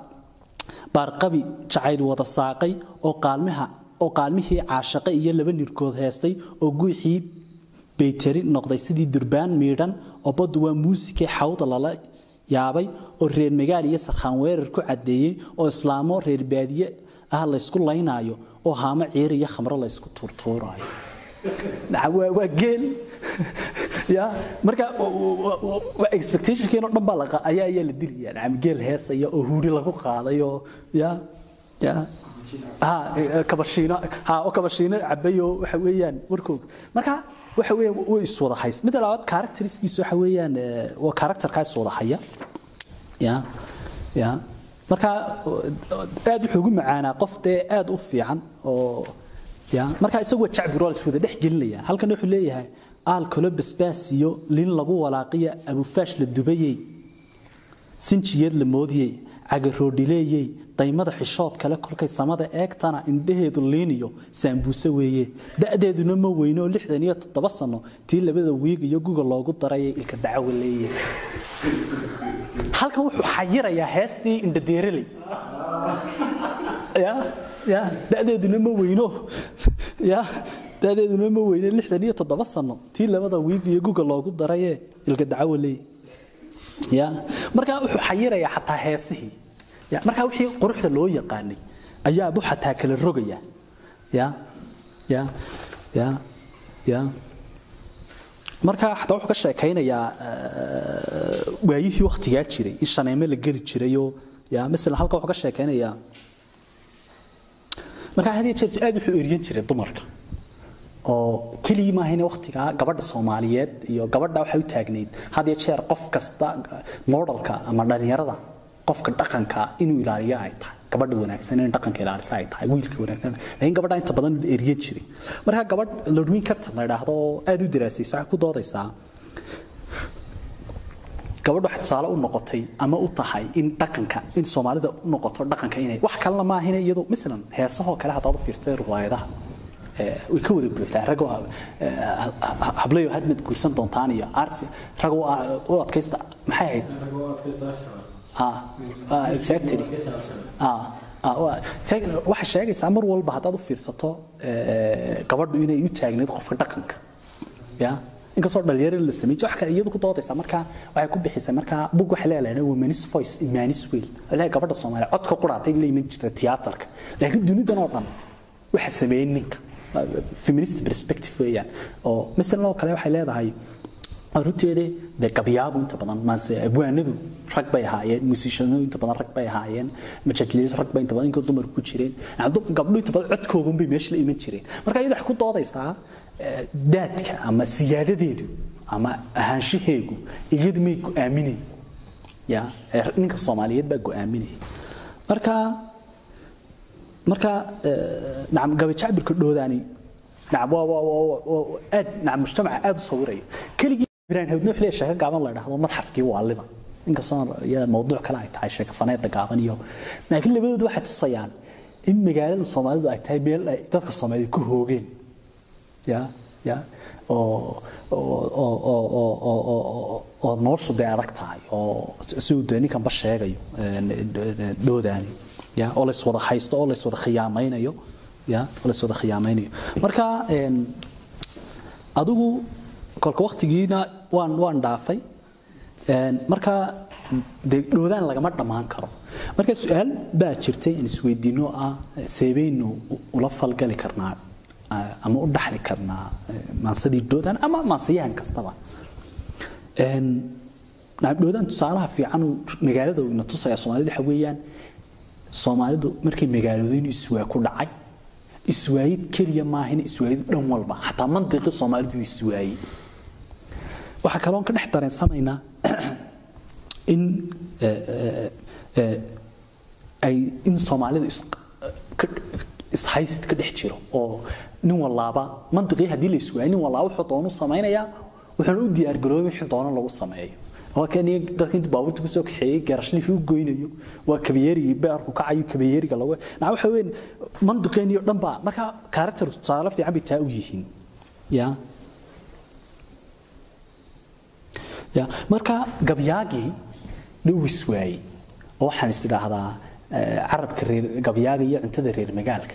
Speaker 2: baarqabi jacayl wada saaqay oo qaalmihii caashaqay iyo laba nirkood heestay oo guuxii baytari noqday sidii durbaan miidhan oo baddu waa muusikii xawda lala yaabay oo reer magaal iyo sarkhaan weerar ku cadeeyey oo islaamo reer baadiye ah laysku laynaayo oo haamo ciir iyo khamro laysku tuurtuuraayo. Waa geel ya marka waa expectationkeeno dhan baa ayaa ayaa la dilaya nacam geel heesaya oo huuri lagu qaaday oo ya. Ya eh, kabashiino ha oo kabashiino cabay oo waxa weeyaan warkoog. Marka waxa weeyaan way is wada hays mid labaad characteriskiisu waxa weeyaan eh, waa characterka is wada haya. Ya ya. Marka aad wuxuu ugu macaanaa qof dee aad u fiican oo ya. Marka isagu waa jacbir waa la iswada dhex gelinaya halkan wuxuu leeyahay aal kalo basbaas iyo lin lagu walaaqiya abufaash la dubayey. Sinjiyeed la moodiyey cagaroodhileeyey daymada xishood kale kolkay samada eegtana indhaheedu liiniyo saambuuse weeye. Da'deeduna ma weyno lixdan iyo toddoba sano tii labada wiig iyo guga loogu darayay ilka dacawa leeye halkan wuxuu xayirayaa heestii indhadeereley. Da'deeduna ma weyno da'deeduna ma weyno lixdan iyo toddoba sano. Tii labada wiig iyo guga loogu darayee ilka dacawa leeye ya marka wuxuu xayirayaa xataa heesihii ya marka wixii quruxda loo yaqaanay ayaa bu xataa kala rogaya. Ya ya ya ya. Marka xataa wuxuu ka sheekaynayaa eh, waayihii wakhtigaa jiray in shaneemo la geli jirayoo ya masalan halka wuxuu ka sheekaynayaa. Marka had iyo jeer aad wuxuu eryan jiray dumarka oo keligii maahayne wakhtigaa gabadha soomaaliyeed iyo gabadha waxay u taagnayd. Had iyo jeer qof kasta modelka ama dhalinyarada qofka dhaqanka inuu ilaaliyo ay tahay gabadha wanaagsan in dhaqanka ilaalisa ay tahay wiilka wanaagsan laakiin gabadha inta badan la jiray. Marka gabadh lodwin carton la yidhaahdo oo aad u daraasaysa waxay ku doodaysaa gabadhu waxay tusaale u noqotay ama u tahay in dhaqanka in soomaalida u noqoto dhaqanka inay wax kalena maahina iyadu mislan heesahoo kale haddaad u fiirtay riwaayadaha way ka wada buuxdaa ragoo eh, hablayo hadmad guursan doontaan iyo arsi ah, u adkaysta maxay ahayd ah ah, exactly ah ah, sheegaysaa mar walba haddaad u fiirsato eh, gabadhu inay u taagnayd qofka dhaqanka inkastoo dhalinyaro la sameeyay wax kale iyadu ku doodaysa marka waxay ku bixisay marka bug waxa leeyahay women's voice imanis weel leeyahay gabadha Soomaaliya codka quraatay la iman jirtay tiyaatarka laakiin dunidan oo dhan waxa sameeyay ninka feminist perspective weeyaan oo misalna oo kale waxay leedahay runteeda dee gabyaagu inta badan maase abwaanadu rag bay ahaayeen musiishanadu inta badan rag bay ahaayeen majajliyadu rag bay inta badan inkoo dumarku ku jireen gabdho inta badan codkoogun meesha la iman jireen. Marka iyadu waxay ku doodaysaa daadka ama siyaadadeedu ama ahaanshaheegu iyadu may go'aaminayn ya ninka soomaaliyeed baa go'aaminaya marka marka nacam gabajacbirka dhoodani nacam waa waa aad nacam mujtamaca aad u sawiraya keligii ibrahim hawdna wuxuu leeyahay sheeko gaaban la dhahdo madxafkii waa liba inkastoo iyada mawduuc kale ay tahay sheeko faneeda gaaban iyo laakiin labadoodu waxay tusayaan in magaalada soomaalidu ay tahay meel ay dadka soomaaliyeed ku hoogeen ya ya oo oo noloshu dee adag tahay oo siduu dee ninkanba sheegayo dhoodaani ya oo lays wada haysto oo lays wada khiyaamaynayo ya khiyaamaynayo marka adigu kolka waktigiina waan waan dhaafay. Marka dee dhoodaan lagama dhammaan karo. Marka su'aal baa jirtay in isweydiino ah seebaynu ula falgali karnaa ama u dhaxli karnaa maansadii dhoodaan ama maansayahan kastaba. Dhoodaan tusaalaha fiican magaalada tusaya soomaalida waxa weeyaan soomaalidu markay magaaloodayn iswaa ku dhacay iswaayid keliya maahina iswaayid dhan walba. Xataa mantiqii soomaalidu iswaayey waxaa kaloon ka dhex dareensamaynaa in ay in soomaalida ishaysid ka dhex jiro oo nin walaaba mantiqii haddii la iswaayay nin walaaba wuxuu doonu samaynayaa wuxuuna u diyaargaroobay wixii doono lagu sameeyo waa kan dadka inta baabuurta ku soo kaxeeyey idhaahdaa carabka reer gabyaaga iyo cuntada reer magaalka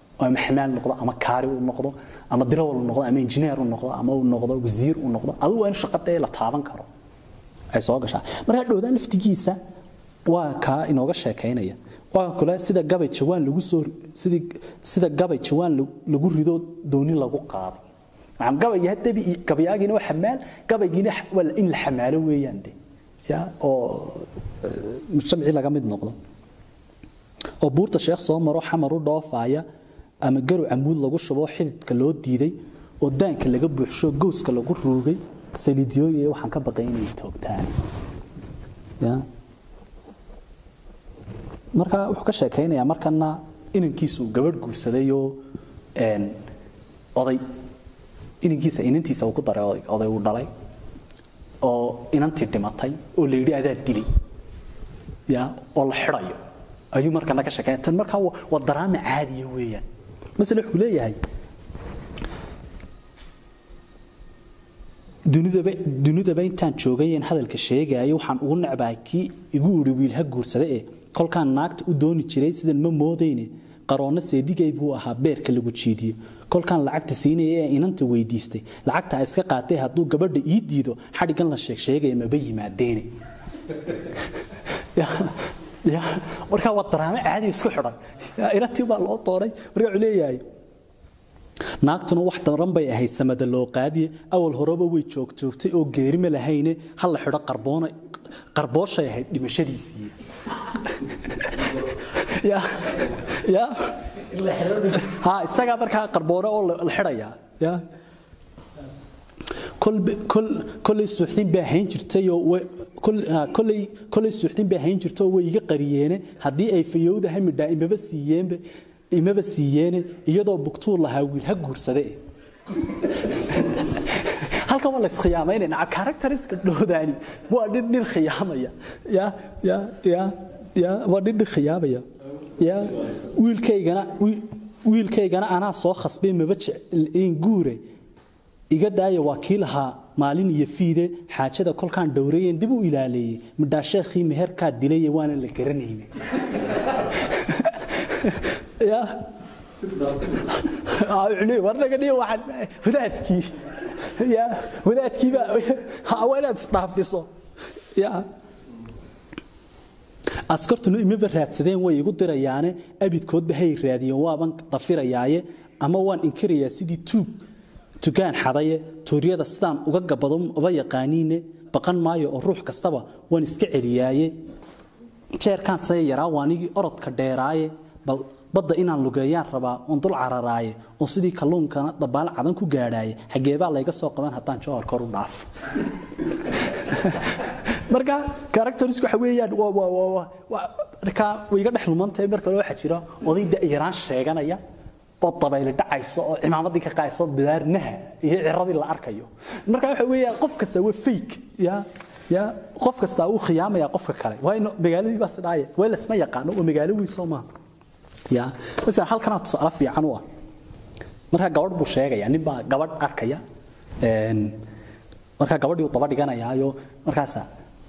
Speaker 2: ama xamaal noqdo? Ama kaari uu noqdo? Ama dirawal uu noqdo? Ama injineer uu noqdo? Ama uu noqdo wasiir uu noqdo? Adigu waa in shaqada la taaban karo. Ay soo gashaa. Marka dhowdaan laftigiisa waa kaa inooga sheekaynaya. Waa sida gabay jawaan lagu soo sidii sida gabay jawaan lagu rido dooni lagu qaado macam gabayga hadabi gabayaagiina waa xamaal gabaygiina in la xamaalo weeyaan de ya oo mujtamacii laga mid noqdo. Oo buurta sheekh soo maro xamar u dhoofaaya ama garu camuud lagu shubo xididka loo diiday oo daanka laga buuxsho gowska lagu ruugay saliidyooye waxaan ka baqay inay toogtaan. Marka wuxuu ka sheekaynayaa markana inankiisu gabadh guursadayoo oday. Inankiisa inantiisa uu ku daray oday uu dhalay oo inantii dhimatay oo la yidhi adaa dili ya? Oo la xidhayo. Ayuu markana ka sheekeynaya tan markaa waa daraama caadiya weeyaan masale wuxuu leeyahay dunidaba intaan joogayeen hadalka sheegayo waxaan ugu necbahay kii igu uri wiil ha guursada ee kolkaan naagta u dooni jiray sidan ma moodayne qaroonna seedigay buu ahaa beerka lagu jiidiyo. Kolkaan lacagta siinaya ee inanta weydiistay lacagta iska qaatay hadduu gabadha ii diido xadhigan la sheeg sheegaya maba yimaadeene markaa waa daraamo caadi isku xidhan. Inantii baa loo doonay marka wuxuu leeyahay naagtuna wax daran bay ahayd samada loo qaadiye awal horeba way joogjoogtay oo geerima lahayne ha la xidho qarboona qarbooshay ahayd dhimashadiisii. Ya ya ha isagaa markaa qarboone oo la xidhayaa ya kolay suuxdin baa hayn jirtay oo kolay kolay suuxdin way iga qariyeene. Haddii ay fayowdahay midhaa imaba siiyeenba imaba siiyeene iyadoo bugtuu lahaa wiil ha guursade halka waa la iskhiyaamaynayna characteriska dhowdaani waa nin khiyaamaya. Ya ya ya ya waa nin khiyaamaya. Ya wiilkaygana wiilkaygana anaa soo khasbay maba jecel guure iga daaya waa maalin iyo fiide xaajada kolkaan dhowreeyeen dib u ilaaleeyey midhaa sheekhii meherkaa dilay waana la garanayne askartuna imaba raadsadeen way igu dirayaane abidkoodba hay raadiyeen waaban dafirayaaye ama waan inkirayaa sidii tuug tugaan xadaye tuuryada sidaan uga gabado uba yaqaaniine baqan maayo oo ruux kastaba waan iska celiyaaye. Jeerkaan saya yaraa waanigii orodka dheeraaye. Bal badda inaan lugeeyaan rabaa oon dul cararaaye oo sidii kalluunkana dabaal cadan ku gaadhaaye. Xageebaa layga soo qaban haddaan jowhar kor u dhaaf. Marka characterisku waxa weeyaan waa waa waa waa marka way iga dhex lumantahay marka waxaa jira oday da'yaraan sheeganaya oo dabayli dhacayso oo cimaamadii ka qaayso bidaarnaha iyo ciradii la arkayo. Marka waxa weeyaan qof kasta waa fake ya ya qof kasta uu khiyaamaya qofka kale. Waa magaaladii baa sidaaya waa la yaqaano oo magaalo weyn soo maaha ya mesela halkan tusaale fiican u ah. Marka gabadh buu sheegaya nin baa gabadh arkaya marka gabadhii uu daba dhiganayaayo markaasa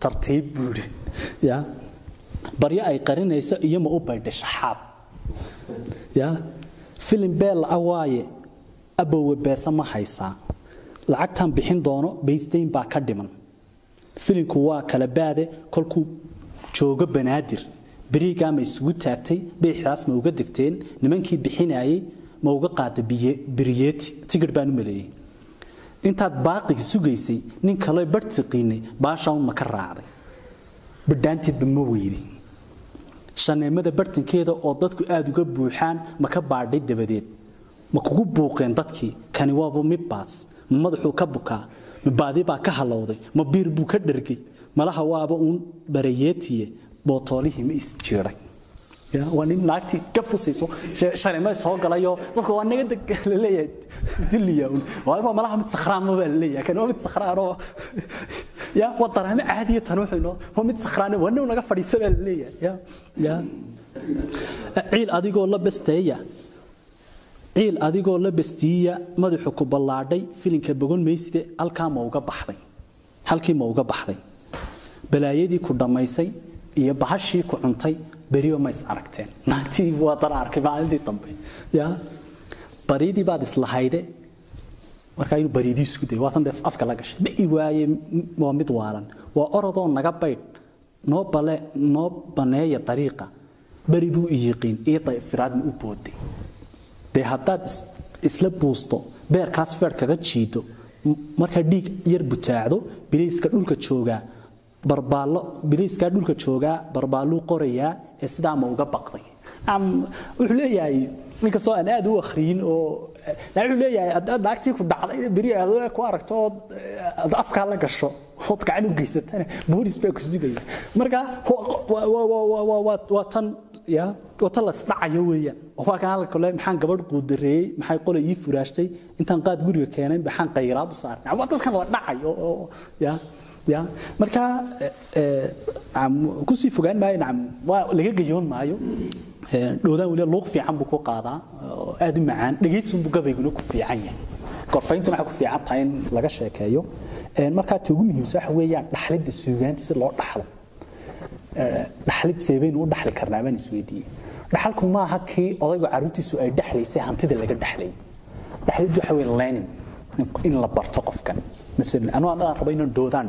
Speaker 2: tartiib buuri ya? Baryo ay qarinayso iyo ma u baydhay shaxaab ya? Filim beel waaye abowe beesa ma haysaa. Lacagtan bixin doono baysdayn baa ka dhiman. Filimku waa kala baade kolkuu joogo banaadir. Beriigaa ma isugu taagtay bidixdaas ma uga degteen nimankii bixinayay ma uga qaada beriyeeti tigidh baan u maleeyey intaad baaqigi sugaysay nin kaloo barh tiqiinay baashaan ma ka raacday. Bidhaanteedba ma weydi. Shaneemada bartankeeda oo dadku aada uga buuxaan ma ka baadhay dabadeed. Ma kugu buuqeen dadkii kani waaba midbaas ma madaxuu ka bukaa ma baadi baa ka halowday ma biir buu ka dhargay. Malaha waaba uun barayeetiye bootoolihii ma isjiiray waa nin naagtii ka fusayso shalima soo galayo? Dadku waa naga deg la leeyahay diliya un waa malaha mid sakhraan baa la leeyahay kan waa mid sakhraan ya waa daraame caadiya tan wuxuu waa mid sakhraan waa nin naga fadhiisa baa la leeyahay ya ya. Ciil adigoo la basteeya ciil adigoo la bastiiya madaxu ku ballaadhay filinka bogon meyside halkaa ma uga baxday halkii ma uga baxday. Balaayadii ku dhammaysay iyo bahashii ku cuntay beriba ma aragteen naagtii waa dan arkay maalintii dambe ya? Baridii baad islahayde markaa inuu baridii isku day waatan dee afka la gashay dhi'i waaye waa mid waalan waa orodoo naga baydh noo bale noo baneeya dariiqa beri buu iyiqiin ii dayfiraadma u booday dee haddaad isla buusto beerkaas feer kaga jiido markaa dhiig yar butaacdo biliiska dhulka joogaa barbaallo biliiskaa dhulka joogaa barbaalluu qorayaa ee sidaa ma uga baqday. Wuxuu leeyahay ninkastoo aan aad u akhriyin oo wuxuu leeyahay haddaad naagtii ku dhacday beri aad ku aragto ood afkaa la gasho ood gacan u geysatana boolis baa ku sugaya marka waa tan ya lasdhacayo weeyaan. Waa maxaan gabadh quudareeyey maxay qole ii furaashtay intaan qaad guriga keenay maxaan qayraad u saarnay. Waa dadkan la ya ya. Marka ku sii fogaan maayo nacam waa laga gayoon maayo. Dhoodaan weli luuq fiican buu ku qaadaa aad u macaan. Dhegaysunbuu gabayguna ku fiican yahay. Gorfayntuna waxay ku fiican tahay in laga sheekeeyo. Markaa ta ugu muhiimsan waxa weeyaan dhaxlidda suugaanta si loo dhaxlo. Dhaxlid seebaynu u dhaxli karnaa baan isweydiiyey. Dhaxalku maaha kii odaygu carruurtiisu ay dhexlaysay hantida laga dhexlayay dhaxliddu waxa weeye learning in la barto qofkan masalan anuu aan rabo inaan doodaan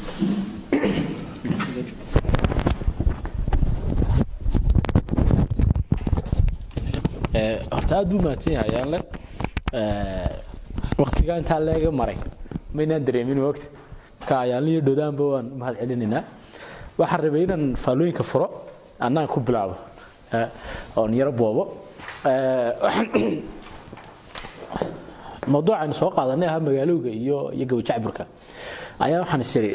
Speaker 1: horta aad buu mahadsan yahay ayaanle waqtigaa intaa leega maray. Maynaan dareemin wogta ka ayaanle iyo dhodaanba waan mahad celinaynaa. Waxaan rabay inaan faallooyinka furo annaan ku bilaabo ee, oon yaro boobo. Mawduucaynu soo qaadanay ahaa magaalowga iyo iyo gabajacburka ayaa waxaan is iri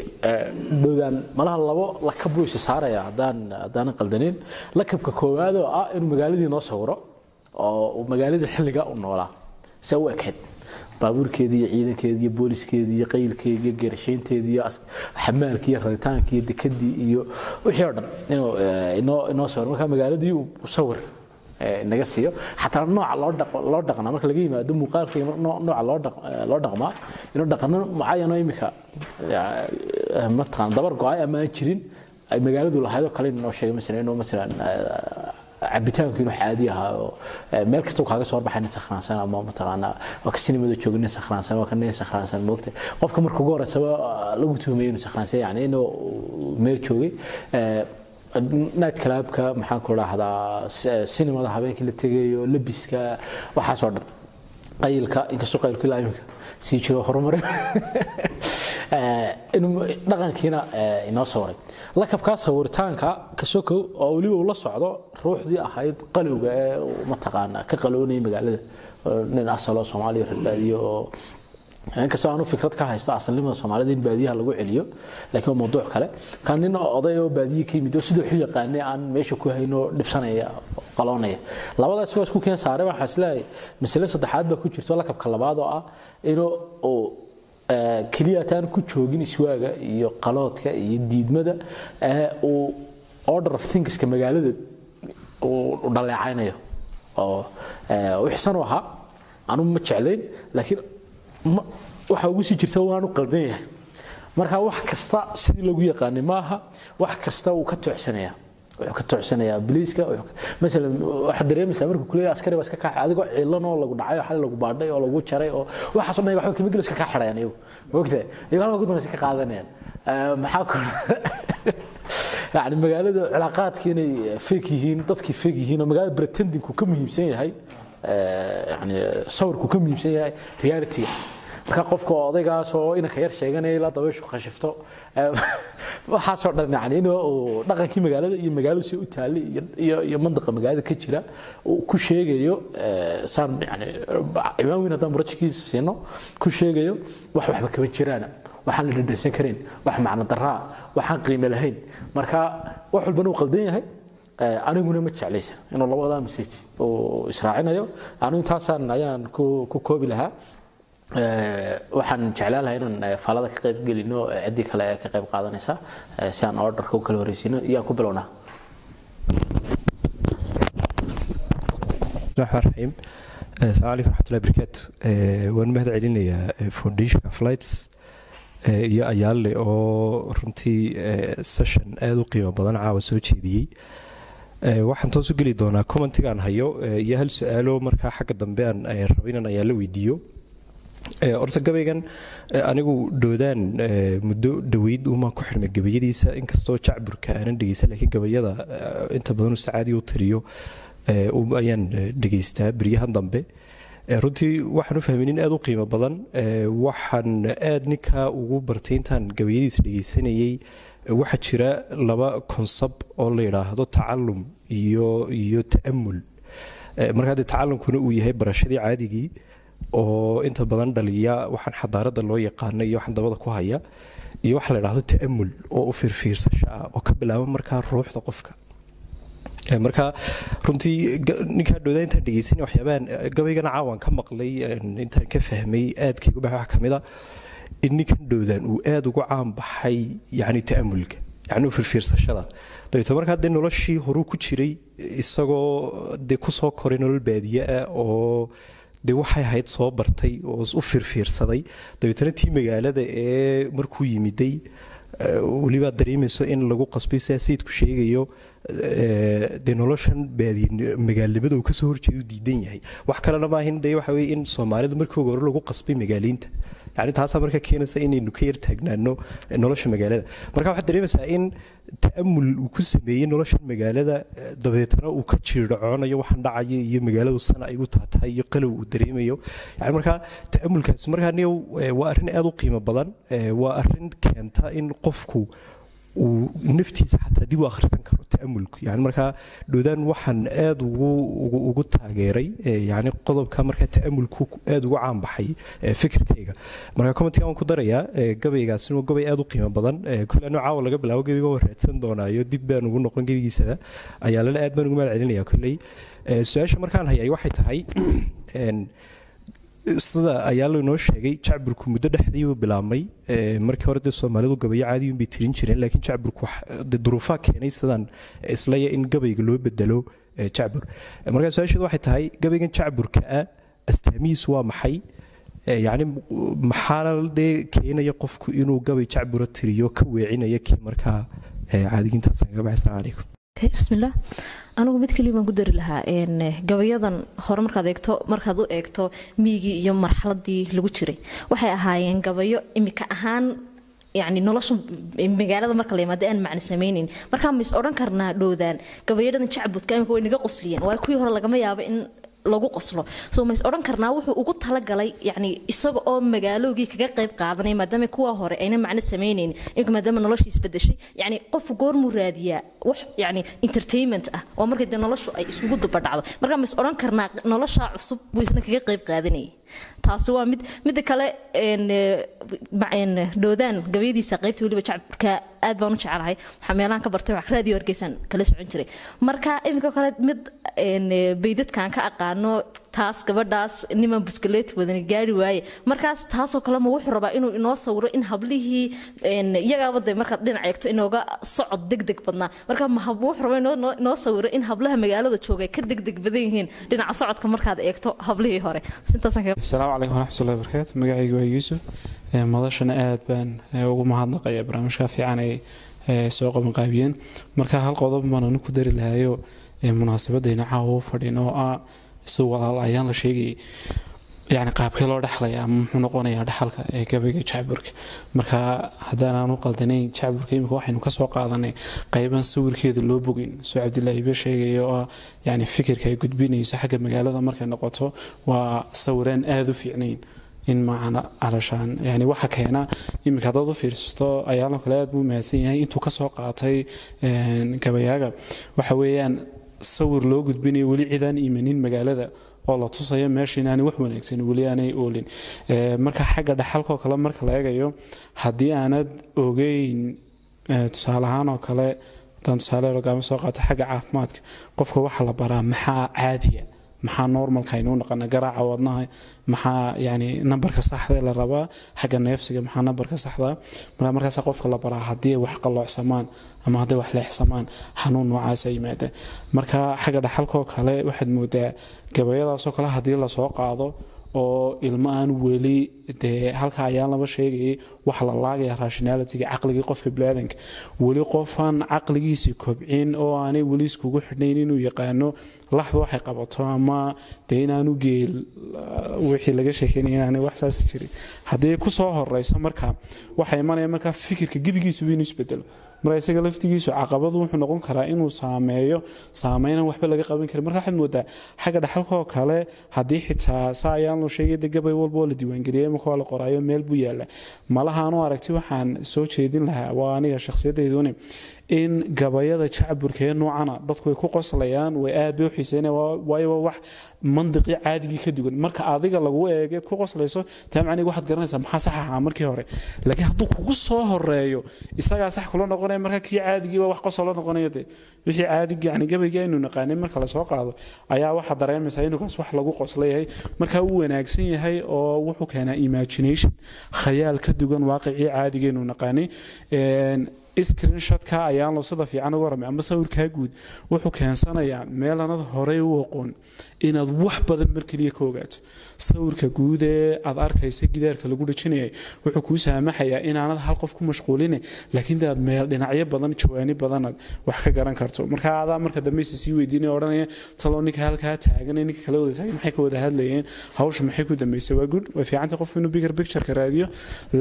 Speaker 1: dhowdaan malaha labo lakab buu isa saaraya haddaan haddaanan qaldanin. Lakabka koowaad oo ah inuu magaaladii noo sawiro oo uu magaaladii xilliga u noolaa. Se u ekayd baabuurkeedii iyo ciidankeedii iyo booliskeedii iyo qaylkeedii iyo geerashaynteedii iyo xamaalkii iyo raritaankii iyo dekadii iyo wixii oo dhan inuu eh, inoo inoo sawiro marka magaaladii uu sawir ee, naga siiyo. Xataa nooca loo dhaq- loo dhaqnaa. Marka laga yimaado muuqaalka nooca loo dhaq- ee, loo dhaqmaa inuu dhaqano mucayano imika mataqaan dabar go'ay ama aan jirin ay magaaladu lahayd oo kale inoo sheegay masalan inuu masalan cabitaanku caadi ahaa oo ee, meel kasta kaaga soo horbaxay nin sakhraansan ama mataqaanaa waa ka sinimada jooga nin sakhraansan waa ka nin sakhraansan moogta qofka marka ugu horeysaba lagu tuhmay inuu sakhraansan yani inuu meel joogay ee, night clubka maxaan ku dhahdaa sinimada habeenkii la tegayo labiska waxaasoo dhan. Qayilka inkastoo qaylku ilaa imika sii jiro horumare inuu dhaqankiina eh, inoo sawiray lakabkaa sawiritaanka kasokow oo weliba uu socdo ruuxdii ahayd qalowga ee mataqaana ka qaloonayay magaalada oo nin asaloo soomaaliya reer oo inkastoo aanu fikrad ka haysto asalnimada soomaalida in baadiyaha lagu celiyo laakiin waa mawduuc kale. Kan nin oday oo baadiye ka yimid oo siduu xu yaqaanay aan meesha ku hayno dhibsanaya oo qaloonaya. Labadaas waa isku keen saaray waxaa is leeyahay masale saddexaad baa ku jirto lakabka labaad oo ah inuu uu ee, keliya taan ku joogin iswaaga iyo qaloodka iyo diidmada ee uu order of thingska magaalada uu dhaleecaynayo. Oo ee, wixsan u ahaa anu ma jeclayn laakiin waxa ugu sii jirta waanu qaldan yahay. Marka wax kasta sidii lagu yaqaanay maaha wax kasta uu ka toocsanayaa wuxuu ka toocsanayaa biliiska wuxuu ka- masalan waxaad dareemaysaa markuu kuleeyahay askari baa iska kaaxay adigoo ciilan oo lagu dhacay oo xal lagu baadhay oo lagu jaray oo waxaas oo dhan waxba ka mid iska kaa xidhayaan iyagu. Mogtahay iyagu halka ugu dambaysa ka qaadanayaan. Maxaa ku yani magaalada cilaaqaadkii inay fake yihiin dadkii fake yihiin oo magaalada pretendingku ka muhiimsan yahay yani sawirku ka muhiimsan yahay realityga marka qofka odaygaas oo inanka yar sheeganaya ilaa dabeeshu khashifto waxaasoo dhan yani uu dhaqankii magaalada iyo magaaladu si u taallay iyo- iyo mandaqa magaalada ka jira uu ku sheegayo ee, saan yani ciwaan weyn haddaan murajkiisa siino ku sheegayo wax waxba kama jiraan waxaan la dhadhansan karin wax macno daraa waxaan qiime lahayn. Marka wax walbana uu qaldan yahay ee, aniguna ma jeclaysan. Inuu labadaa message uu israacinayo. Anigu intaasaan ayaan ku koobi lahaa Eh, waxaan jeclaan lahaa inaan eh, faalada ka qayb gelino eh, ciddii kale ee ka qayb qaadanaysa si aan orderka u kala horeysiino iyaan ku bilownaa
Speaker 3: raxiim asalaamu alaikum raxmatullahi barakaatu waan mahad celinayaa foundationka flights iyo ayaale oo runtii session aada u qiimo badan caawa soo jeediyey. Waxaan toos u geli doonaa commentigaan hayo iyo hal su'aalo markaa xagga dambe aan rabo inaan ayaalo weydiiyo horta gabaygan eh, anigu dhoodaan eh, muddo dhaweyd umaan ku xirmay gabayadiisa. Inkastoo jacburka aanan dhegeysan laakiin gabayada eh, inta badan uu sacaadi u tiriyo eh, ayaan eh, dhegeystaa beryahan dambe. Eh, runtii waxaan u fahmay nin aada u qiimo badan. Eh, waxaan aada ninkaa ugu bartay intaan gabayadiisa dhegeysanayey eh, waxaa jira laba konsab oo la yidhaahdo tacalum iyo iyo ta'amul Eh, marka haddee tacalumkuna uu yahay barashadii caadigii oo inta badan dhaliya waxaan xadaarada loo yaqaana iyo waxaan dabada ku haya iyo waxa la dhahdo ta'amul oo u fiirfiirsasho ah oo ka bilaaba markaa ruuxda qofka. Marka runtii ninkaa dhowdaa intaan dhegeysanay waxyaabahan gabaygana caawaan ka maqlay intaan ka fahmay aadkaygu baxa wax ka a in ninkan dhowdaan uu aada ugu caan baxay yacni ta'amulka yacni u firfiirsashada. Dabeetna markaa dee noloshii horuu ku jiray isagoo dee ku soo koray nolol baadiye ah oo dee waxay ahayd soo bartay oo u firfiirsaday dabeetna tii magaalada ee markuu yimiday eh, weliba dareemayso in lagu qasbay sidaa sayidku sheegayo eh, dee noloshan magaalnimada uu ka soo horjeedo diidan yahay. Wax kalena maahin dee waxa weye in soomaalidu markii hore lagu qasbay magaaliinta yani taasaa marka keenaysa inaynu ka yar taagnaano nolosha magaalada. Marka waxaad dareemaysaa in ta'amul uu ku sameeyey noloshan magaalada eh, dabeetana uu ka jiirhacoonayo waxaan dhacaya iyo magaaladu sana ay u taatahay iyo qalow uu dareemayo. Yani marka ta'amulkaasi markaa eh, waa arrin aad u qiimo badan eh, waa arrin keenta in qofku uu naftiisa xataa dib u akhrisan karo ta'amulku. Yani markaa dhoodaan waxaan aad ugu taageeray yani qodobka markaa ta'amulku aad ugu caanbaxay fikirkayga. Marka commentiga waan ku darayaa gabaygaasina waa gabay aad u qiimo badan kule anuu caawa laga bilaabo gabayga waa raadsan doonaayo dib baan ugu noqon gabaygiisaba ayaa lala aad baan ugu mahad celinaya kolley Eh, su'aasha markaan hayay waxay tahay sida ayaa lainoo sheegay jacburku muddo dhexdii uu bilaabmay markii hore dee soomaalidu gabayo caadiyun bay tirin jireen laakiin jacburku dee duruufaa keenay sidaan islaya in gabayga loo bedelo jacbur markaa su'aasheedu waxay tahay gabaygan jacburka ah astaamihiisu waa maxay? Yacni maxaa dee keenaya qofku inuu gabay jacbura tiriyo ka weecinaya kii markaa caadigiintaasaan kaga baxay? Salaam calaykum
Speaker 4: Okay, bismillaah anigu mid kaliya baan ku dari lahaa gabayadan hore markaad eegto markaad u eegto miigii iyo marxaladii lagu jiray. Waxay ahaayeen gabayo imika ahaan yani nolosha magaalada marka la yimaado aan macno samaynin. Markaa ma is odhan karnaa dhowdaan gabayadhadan jacbudka imika way naga qosliyeen waayo kuwii hore lagama yaabo in lagu qoslo. So ma is odhan karnaa wuxuu ugu talagalay yani isaga oo magaalowgii kaga qayb qaadanay maadaama kuwa hore ayna macno samaynayn maadaama noloshii isbedeshay yani qofku goormuu raadiyaa wax yani entertainment ah oo markay dee noloshu ay iskugu dubadhacdo marka ma is odhan karnaa nolosha cusub buu isna kaga qayb qaadanayay. Taasi waa mid midda kale dhoodaan gabayadiisa qaybta weliba jacburka aad baan u jecelahay waxaa meelahan ka bartay wax raadiyo hargeysaan kala socon jiray. Marka iminka kale mid eh, baydadkan ka aqaano taas gabadhaas niman buskaleet wadani gaari waaye. Markaas taasoo kale ma wuxuu rabaa inuu inoo sawiro in hablihii iyagaaba de dhinac eegto inooga socod degdeg badnaa. Marka ma rabaa inoo- sawiro in hablaha magaalada jooga ka degdeg badan yihiin. Dhinaca socodka markaad eegto hablihii hore.
Speaker 5: Asalaamu calaykum waraxmatullahi wabarakaatu magacaygu waa yuusuf. Ee, madashana aad baan ee, ugu mahadnaqaya barnaamijka fiican ay soo qabanqaabiyeen marka hal qodob baan anu ku dari lahayo ee, munaasabadayna fadhin oo ah si walaal ayaan la sheegayay yani qaabkee loo dhexlaya ama muxuu noqonayaa dhexalka ee gabayga jacburka marka haddaanaan u qaldanayn jacburka imika waxaynu ka soo qaadanay qayban sawirkeeda loo bogin. Soo cabdilaahi be sheegaya oo ah yani fikirka ay gudbinayso xagga magaalada markay noqoto waa sawiraan aada u fiicnayn in macana alashaan. Yani waxa keena iminka haddaad u fiirsato ayaalo kale aad buu mahadsan yahay intuu ka soo qaatay gabayaaga. Waxa weeyaan sawir loo gudbinayo weli cidaan imanin magaalada oo la tusayo meesha inaanay wax wanaagsan weli aanay oolin. Ee, marka xagga dhaxalkoo kale marka la eegayo haddii aanad ogeyn ee, tusaale ahaan oo kale haddaan tusaale lagaama soo qaato xagga caafimaadka qofka waxaa la baraa maxaa caadiya maxaa normalka aynu u naqana garaaca wadnaha. Maxaa yani nambarka saxda la rabaa xagga neefsiga maxaa nambarka saxda. Marka markaas qofka la baraa haddii wax qalloocsamaan ama hadday wax leexsamaan xanuun noocaasa yimaada marka xagga dhaxalkoo kale waxaad moodaa gabayadaasoo kale haddii la soo qaado oo ilmo aan weli dee halka ayaan laba sheegayay waxa la laagaya rationalitiga caqligii qofka biniaadanka weli qofaan caqligiisii kobcin oo aanay weli iskugu xidhnayn inuu yaqaano laxda waxay qabato ama dee inaanu geel uh, wixii laga sheekeynaya inaanay wax saas jirin. Haddii ku soo horeyso marka waxaa imanaya marka fikirka gebigiisuba inuu isbedelo marka isaga laftigiisu caqabadu wuxuu noqon karaa inuu saameeyo saameynan waxba laga qaban karin. Marka waxaad moodaa xagga dhaxalkoo kale haddii xitaa saa ayaan loo sheegay de gabay walba la diiwaangeliyay marka waa la qoraayo meel buu yaalla malaha anu aragti waxaan soo jeedin lahaa waa aniga shakhsiyadeyduni in gabayada jacburka ee noocana dadku way ku qoslayaan way aad bay u xiiseynayaan waa- waayo waa wax mandiqii caadigii ka duwan. Marka adiga lagu eegeed ku qoslayso taa macniga waxaad garanaysaa maxaa sax ahaa markii hore? Laakiin hadduu kugu soo horeeyo isagaa sax kula noqonaya marka kii caadigii waa wax qosol la noqonaya de wixii caadig yani gabaygii aynu naqaanay marka la soo qaado ayaa waxaa dareemaysaa inuu wax lagu qoslayahay marka uu wanaagsan yahay oo wuxuu keenaa imagination khayaal ka duwan waaqicii caadigaynu naqaanay Een, screenshotka ayaan loo fiican uga warramay ama sawirkaa guud wuxuu keensanayaa meelanad horey u aqoon inaad wax badan mar keliya ka ogaato. Sawirka guud ee aad arkaysa gidaarka lagu dhajinayay wuxuu kuu saamaxayaa inaanad hal qof ku mashquuline laakiin aad meel dhinacyo badan jawaani badanaad wax ka garan karto. Marka adaa marka dambeysa sii weydiinaya odhanaya taloo ninka halkaa taagan ninka kala wada taagan maxay ka wada hadlayeen? Hawsha maxay ku dambeysay? Waa good way fiicanta qofku inuu bigger pictureka raadiyo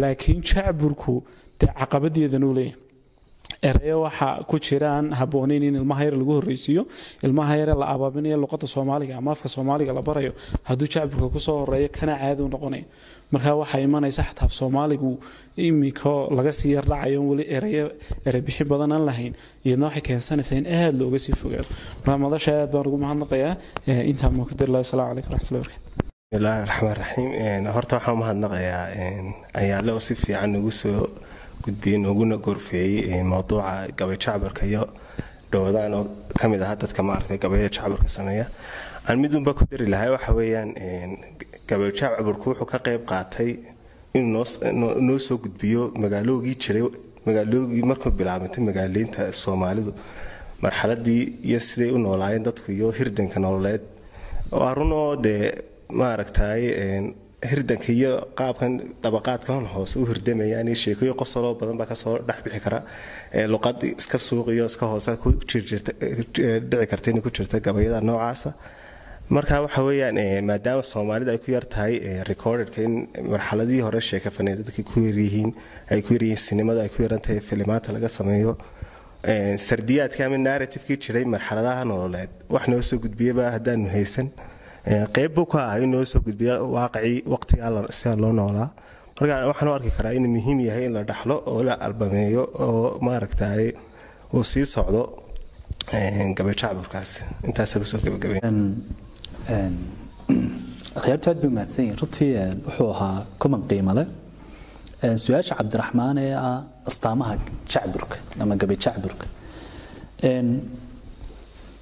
Speaker 5: laakiin jacburku dee caqabadeedan uu leeyahay ereyo waxa ku jiraan habooneyn in ilmaha yar lagu horreysiiyo ilmaha yare la abaabinayo luqada soomaaliga ama afka soomaaliga la barayo hadduu jacburka ku soo horeeyo kana caadi u marka waxaa imanaysa xataa soomaaligu imiko laga sii yardhacayo weli ereyo erebixin badan aan lahayn iyadna waxay keensanaysaa in aada looga sii fogaado. Marka madasha aad baan ugu mahadnaqayaa intaan mukadir lahi asalaamu calaykum raxmatullahi barakatu
Speaker 6: bismillaahi raxmaan raxiim horta waxaan umahadnaqayaa ayaale oo si fiican ugu soo gudbiyey nooguna gorfeeyey mowduuca gabay jacbarka iyo dhowdaan oo ka mid ahaa dadka maaragtay gabayada jacbarka sameeya. Aan midunba ku dari lahaa waxa weeyaan gabay jacbarku wuxuu ka qayb qaatay inuu noo soo gudbiyo magaaloogii jiray magaaloogii markuu bilaabantay magaaleynta soomaalidu. Marxaladii iyo siday u noolaayeen dadku iyo hirdanka nololeed. Waa dee maaragtay hirdanka iyo qaabkan dabaqaadkan hoose u hirdamayaan iyo sheekoyo qosoloo badan baa ka soo dhexbixi kara. Luqad iska suuqiyo iska hoose dhici karta inay ku jirta gabayada noocaasa. Marka waxa weeyaan maadaama soomaalida ay ku yar tahay recordedka in marxaladihii hore sheeka faneedadka ku yaryihiin ay ku yaryihiin sinimada ay ku yaran tahay filimaanta laga sameeyo. Sardiyaadka ama narrativekii jiray marxaladaha nololeed wax noo soo gudbiyaba haddaanu haysan qayb buu ka ah in noo soo gudbiya waaqicii waqtigaa sida loo noolaa. Marka waxaan u arki karaa inuu muhiim yahay in la dhaxlo oo la albameeyo oo maaragtay uu sii socdo gabay jacburkaas intaasaa ku soo gabagabay
Speaker 2: akhyaartu aad bay mahadsan yihiin runtii wuxuu ahaa kuman qiimo leh. Su'aasha cabdiraxmaan ee ah astaamaha jacburka ama gabay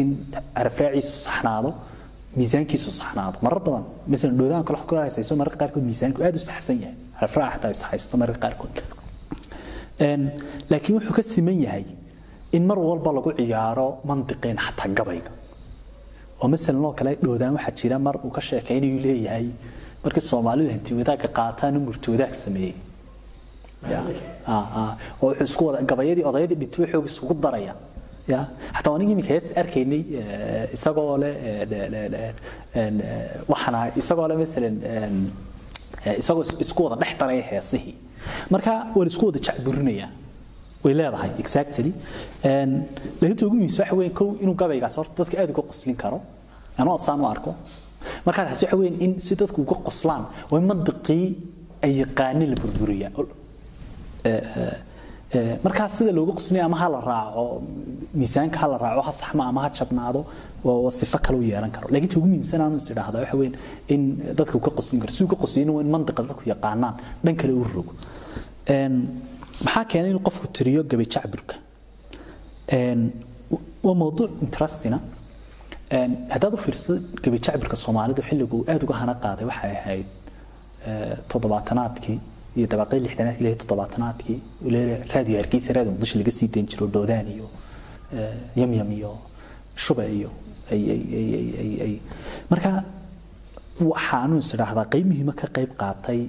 Speaker 2: in arafaaciisu saxnaado miisaankiisu saxnaado. Marar badan masalan dhoodaan kale waxaad ku haysayso mararka qaarkood miisaanku aad u saxsan yahay. Arafaaca xataa is haysto qaarkood. Laakiin wuxuu ka siman yahay in mar walba lagu ciyaaro mandiqeen xataa gabayga. Oo masalan oo kale dhoodaan waxaa jira mar uu ka sheekaynayu leeyahay markii soomaalidu hanti wadaagga qaataan murti wadaag sameeyey. Oo wuxuu isku wada gabayadii odayadii dhintay xoog isugu daraya ya xataa iminka heesta arkaynay isagoo leh waxana isagoo leh masalan isagoo isku wada dhex daraya heesihii marka waa la isku wada jacburinaya way leedahay exactly. Laakiin ugu muhiimsan waxa weyn kow inuu gabaygaas horta dadka aad uga qoslin karo anoo asaan u arko. Taasi waxa weyn in si dadku uga qoslaan waa mandiqii ay yaqaanin la burburiyaa markaas sida looga qosnay ama ha la raaco miisaanka ha la raaco ha saxma ama ha jabnaado sifo kale yeelan karo. Laakiin ugu muhiimsan aanu is waxa weyn in dadka ka qoslin karo si uu ka qosliyana waa in mandiqa dadku yaqaanaan dhan kale u rogo. Maxaa keenay inuu qofku tiriyo gabay jacburka waa mawduuc interestina haddaad u fiirsato gabay jacburka soomaalidu xilligu uu aad uga hana qaaday waxay ahayd toddobaatanaadkii iyo dabaqii lixdanaadkii ilaa toddobaatanaadkii raadiyo hargeysa raadiyo muqdisho laga sii dayn jiro dhoodaan iyo yamyam iyo shuba iyo marka waxaanu is idhaahdaa qayb muhiima ka qayb qaatay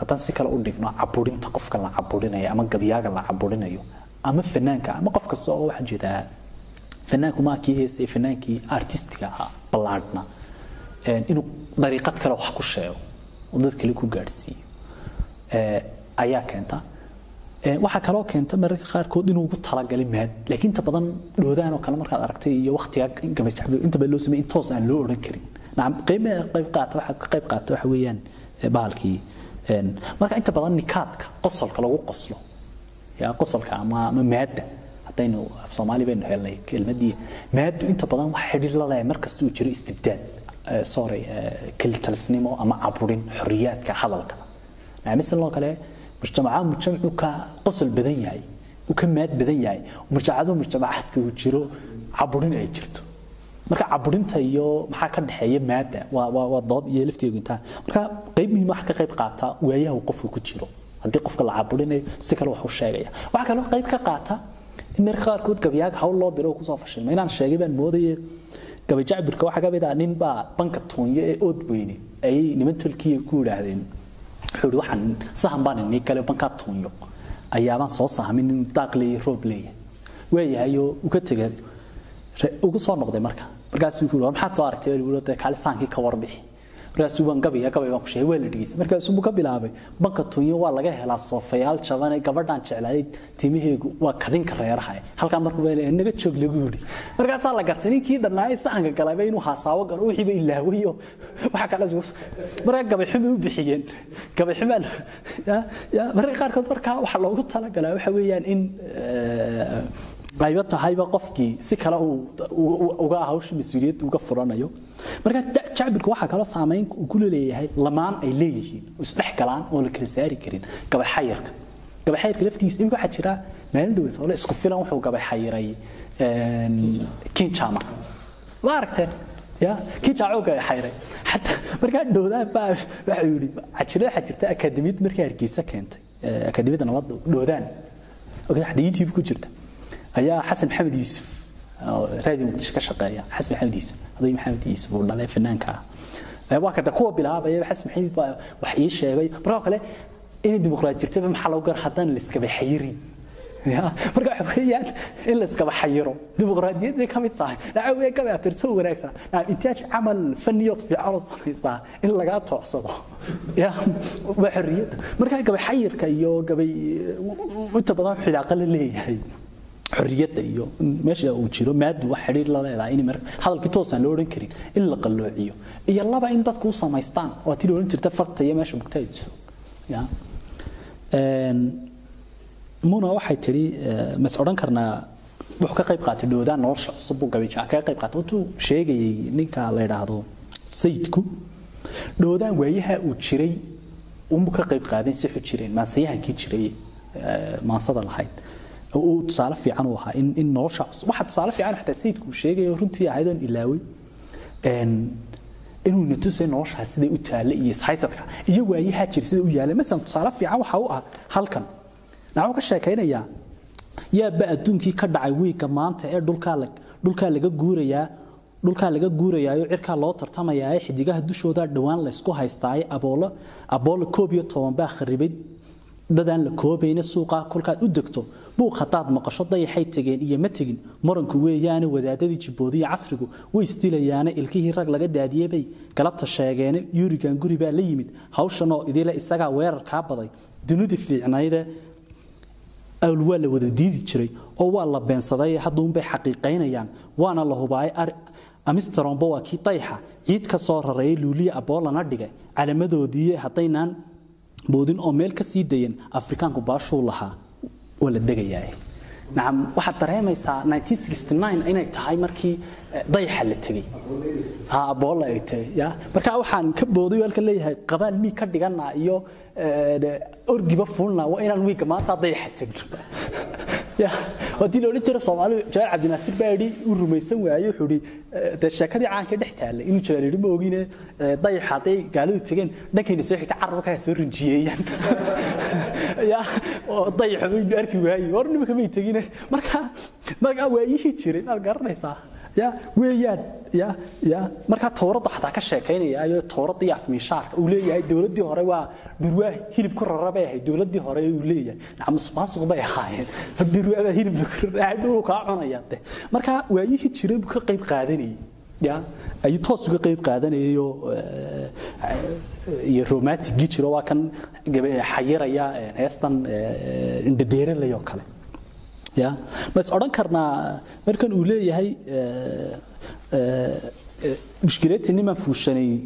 Speaker 2: haddaan si kale u dhigno caburinta qofka la caburinaya ama gabyaaga la caburinayo ama fanaanka ama qof kasta oo waxaan jeedaa fanaanku maa kii heesay fanaankii artistiga ahaa ballaadhna inuu dariiqad kale wax ku sheego oo dad kale ku gaadhsiiyo ayaa keenta. Waxaa kaloo keenta mararka qaarkood inuu ugu talagalay laakiin inta badan dhoodaan oo kale markaad aragtay iyo waqtiga inta badan loo sameeyay in toos aan loo odhan karin. Nacam qayb qayb qaata waxa ka qayb qaata waxa weeyaan bahalkii marka inta badan nikaadka qosolka lagu qoslo. Yaa qosolka ama ama maadda. Haddaynu af soomaali baynu helnay kelmadii maaddu inta badan wax xidhiir la leeyahay markasta jiro istibdaad eh, sorry eh, kelitalisnimo ama caburin xorriyaadka hadalka macamisan kale mujtamaca mujtamcu qosol badan yahay uu ka maad badan yahay mujtamacaadu mujtamacaadka uu jiro caburin ay jirto. Marka caburinta iyo maxaa ka dhexeeya maada waa dood iyo lafteedu marka qayb muhiim wax ka qayb qaata waayaha qofku ku jiro. Haddii qofka la caburinayo si kale wax u sheegaya. Waxa kale qayb ka qaata in marka qaarkood gabayaaga hawl loo diro ku soo fashilma inaan sheegay baan moodayay gabajacbirka waxaa ka mid ah nin baa banka tuunyo ee ood ayay niman ku yidhaahdeen wuxuu yidhi waxaan sahan baan inii kale bankaa tuunyo. Ayaabaan soo sahmin inuu daaq leeyahay roob leeyahay. Waayahayo uu ka tegay ugu soo noqday marka. Markaasuu ku yidhi "War maxaad soo aragtay? "Dee kaali saankii ka warbixi markaasuu ka bilaabay banka tunyo waa laga helaa soofayaal jaban ee gabadhaan jeclaaday timaheegu waa kadinka reeraha halkaa markuu baa leeyahay, naga joog lagu yidhi. Markaasaa la gartay ninkii dhannaayay saxanka galayba inuu haasaabo galo kale isugu markaa gabay xumay u bixiyeen. Gabay xumaa ya ya mararka qaarkood markaa waxaa loogu talagalaa waxa weeyaan in eh, ayba tahayba qofkii si kale uga hawsha mas'uuliyadda uga furanayo. Marka jacbirka waxaa kaloo saameyn uu ku leeyahay lamaan ay leeyihiin isdhex galaan oo la kala saari karin gabay xayirka laftigiisa imika waxaa jira maalin dhowed oo la isku filan wuxuu gabay xayiray kinjama ma aragteen ya kinjama uu gabay xayiray xataa markaa dhoodaan baa waxa yidhi cajirada waxaa jirta akademiyad markii hargeysa keentay akademiyadda nabadda hadda youtube ku jirta ayaa xasan maxamed yuusuf oo muqdisho ka shaqeeya. Xasan maxamed yuusuf aday maxamed yuusuf uu dhalay fanaanka. Ah waa kada kuwa bilaabaya xasan maxamed wax ii sheegay. Marka kale in dimuqraad jirtaba maxaa lagu gar haddaan la xayirin marka waxa weeyaan in la xayiro. Dimuqraadiyadday ka mid tahay. Dhaca aad tirso wanaagsan. Naa intaaj camal faniyood fiican samaysaa in lagaa toocsado ya waa xorriyadda marka gabay xayirka iyo gabay inta badan xilaaqa la leeyahay xorriyadda iyo meesha uu jiro maadu wax xidhiir la leedahay in hadalkii toosaan loo odhan karin in la qalloociyo iyo laba in dadku u samaystaan waa tii odhan jirta farta iyo meesha bugtaa joog muna waxay tidhi eh, mas odhan karnaa wuxuu ka qayb qaatay dhoodaan nolosha cusub buu gabayjaa kaga qayb qaatay intuu sheegayay ninka la yidhaahdo sayidku dhoodaan waayaha uu jiray unbu ka qayb qaadan si xu jireen maansayahankii jiray eh, maansada lahayd. oo uu tusaale fiican u ahaa in, nolosha waxa tusaale fiican xataa sayidku uu sheegayo runtii ahayd oon ilaaway inuu na tusay noloshaa siday u taalla iyo ishaysadka iyo waayaha jir sida u yaalla masalan tusaale fiican waxa u ah halkan. Naxuu ka sheekaynayaa yaaba adduunkii ka dhacay wiigga maanta ee dhulkaa dhulkaa laga guurayaa dhulkaa laga guurayaayo cirkaa loo tartamayaa xidigaha dushooda dhowaan laysku haystaaye aboolo aboolo koob iyo toban baa kharibay dadaan la koobayna suuqa kolkaad u degto buuq haddaad maqasho dayaxay tegeen iyo ma tegin. Muranku weeyaane wadaadadii jibboodiya casrigu way isdilayaane ilkihii rag laga daadiyebay galabta sheegeene yuurigan guri baa la yimid. Hawshanoo idile isagaa weerar kaa baday. Dunidii fiicnayde awl waa la wada diidi jiray oo waa la beensaday hadduunbay xaqiiqaynayaan. Waana la hubaayay ari amistromba waa kii dayxa ciid ka soo rareeyay luuliya aboolana dhigay. Calamadoodii haddaynaan boodin oo meel ka sii dayan afrikaanku baashuu lahaa waa la degayaa nacam waxaad dareemaysaa 1969 inay tahay markii eh, dayaxa la tegey. Ha aboola ay ya marka waxaan ka booday oo halka leeyahay qabaal mii ka dhigana iyo orgiba fuulna waa inaan wiiga maanta dayaxa tegno ya haddii la odhan jira soomaalidu jawaar cabdinaasir baa yidhi uu rumaysan waaye wuxuu yidhi dee sheekadii caanka dhex taallay inuu jawaar yidhi ma ogine dayaxa hadday gaalidu tegeen dhankayna soo xigta carabka soo rinjiyeeyaan ya oo dayaxa baynu arki waayey war nimanka may tegine. Marka marka waayihii jiray maad garanaysaa ya weeyaan ya ya. Markaa towradda xataa ka sheekaynaya iyo towradda iyo afmiishaarka uu leeyahay dowladdii hore waa dhurwaa hilib ku rara ahayd dowladdii hore uu leeyahay. Nacam musuqmaasuq bay ahaayeen. Dhurwaa baa hilib lagu rara dhulku kaa cunaya de marka waayihii jiray buu ka qayb qaadanayay ya. Ayuu toos uga qayb qaadanayo iyo romantigii jiro waa kan xayiraya eh, heestan eh, indhadeeralay oo kale ya ma is odhan karnaa markan uu leeyahay eh, eh, eh, mushkilaadtii nimaan fuushanayni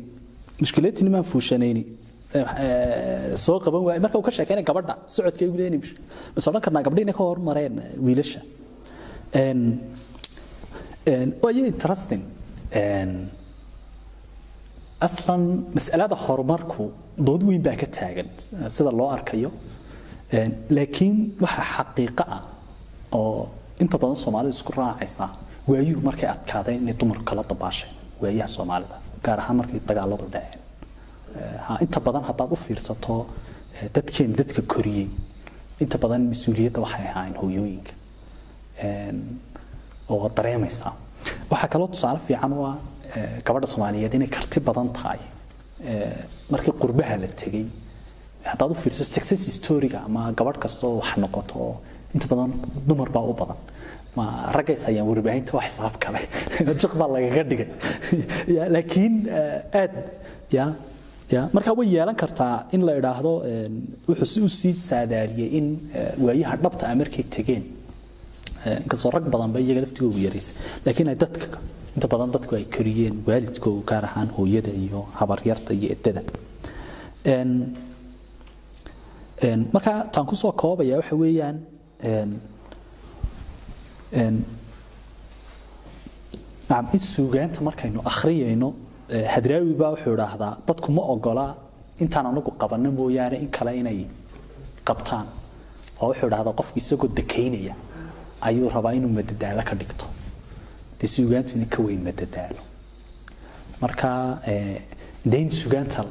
Speaker 2: mushkilaadtii nimaan fuushanayni. Soo qaban waayay marka uu ka sheekeynaya gabadha socodkay ugu leeyihiin bas odhan karnaa gabdhihi inay ka hormareen wiilasha. Interesting. Aslan mas'alada horumarku dood weyn baa ka taagan sida loo arkayo. Laakiin waxa xaqiiqo ah oo inta badan soomaalidu isku raacaysa waayuhu markay adkaadeen inay dumarku kala dabaasheen waayaha soomaalida gaar ahaan markay dagaaladu dhaceen. Ee, ha inta badan haddaad u fiirsato ee, dadkeen dadka koriyey inta badan mas'uuliyadda waxay ahaayeen hooyooyinka oo dareemaysa waxaa kaloo tusaale fiican u ah ee, gabadha soomaaliyeed inay karti badan tahay markii qurbaha la tegey. Haddaad u fiirsato success storyga ama gabadh kasta oo wax noqoto oo inta badan dumar baa u badan. Ma raggays ayaan warbaahinta wax xisaab kale. Jiq baa lagaga dhigay. Laakiin eh, aad ya ya. Marka way yeelan kartaa in la idhaahdo een, wuxuu si u sii saadaaliyey in eh, waayaha dhabta ah tegeen. Eh, inkastoo rag badan ba iyaga laftigoodu yaraysay laakiin ay dadka inta badan dadku ay koriyeen waalidkoodu gaar ahaan hooyada iyo habaryarta iyo edada marka taan ku soo koobaya waxa weeyaan suugaanta markaynu akhriyayno eh, hadraawi baa wuxuu idhaahdaa dadku ma ogola intaan anagu qabanno mooyaane in kale inay qabtaan. Oo wuxuu idhahdaa qofku isagoo dakaynaya ayuu rabaa inuu madadaalo ka dhigto. Dee suugaantu inay ka weyn madadaalo. Marka eh, dee in suugaanta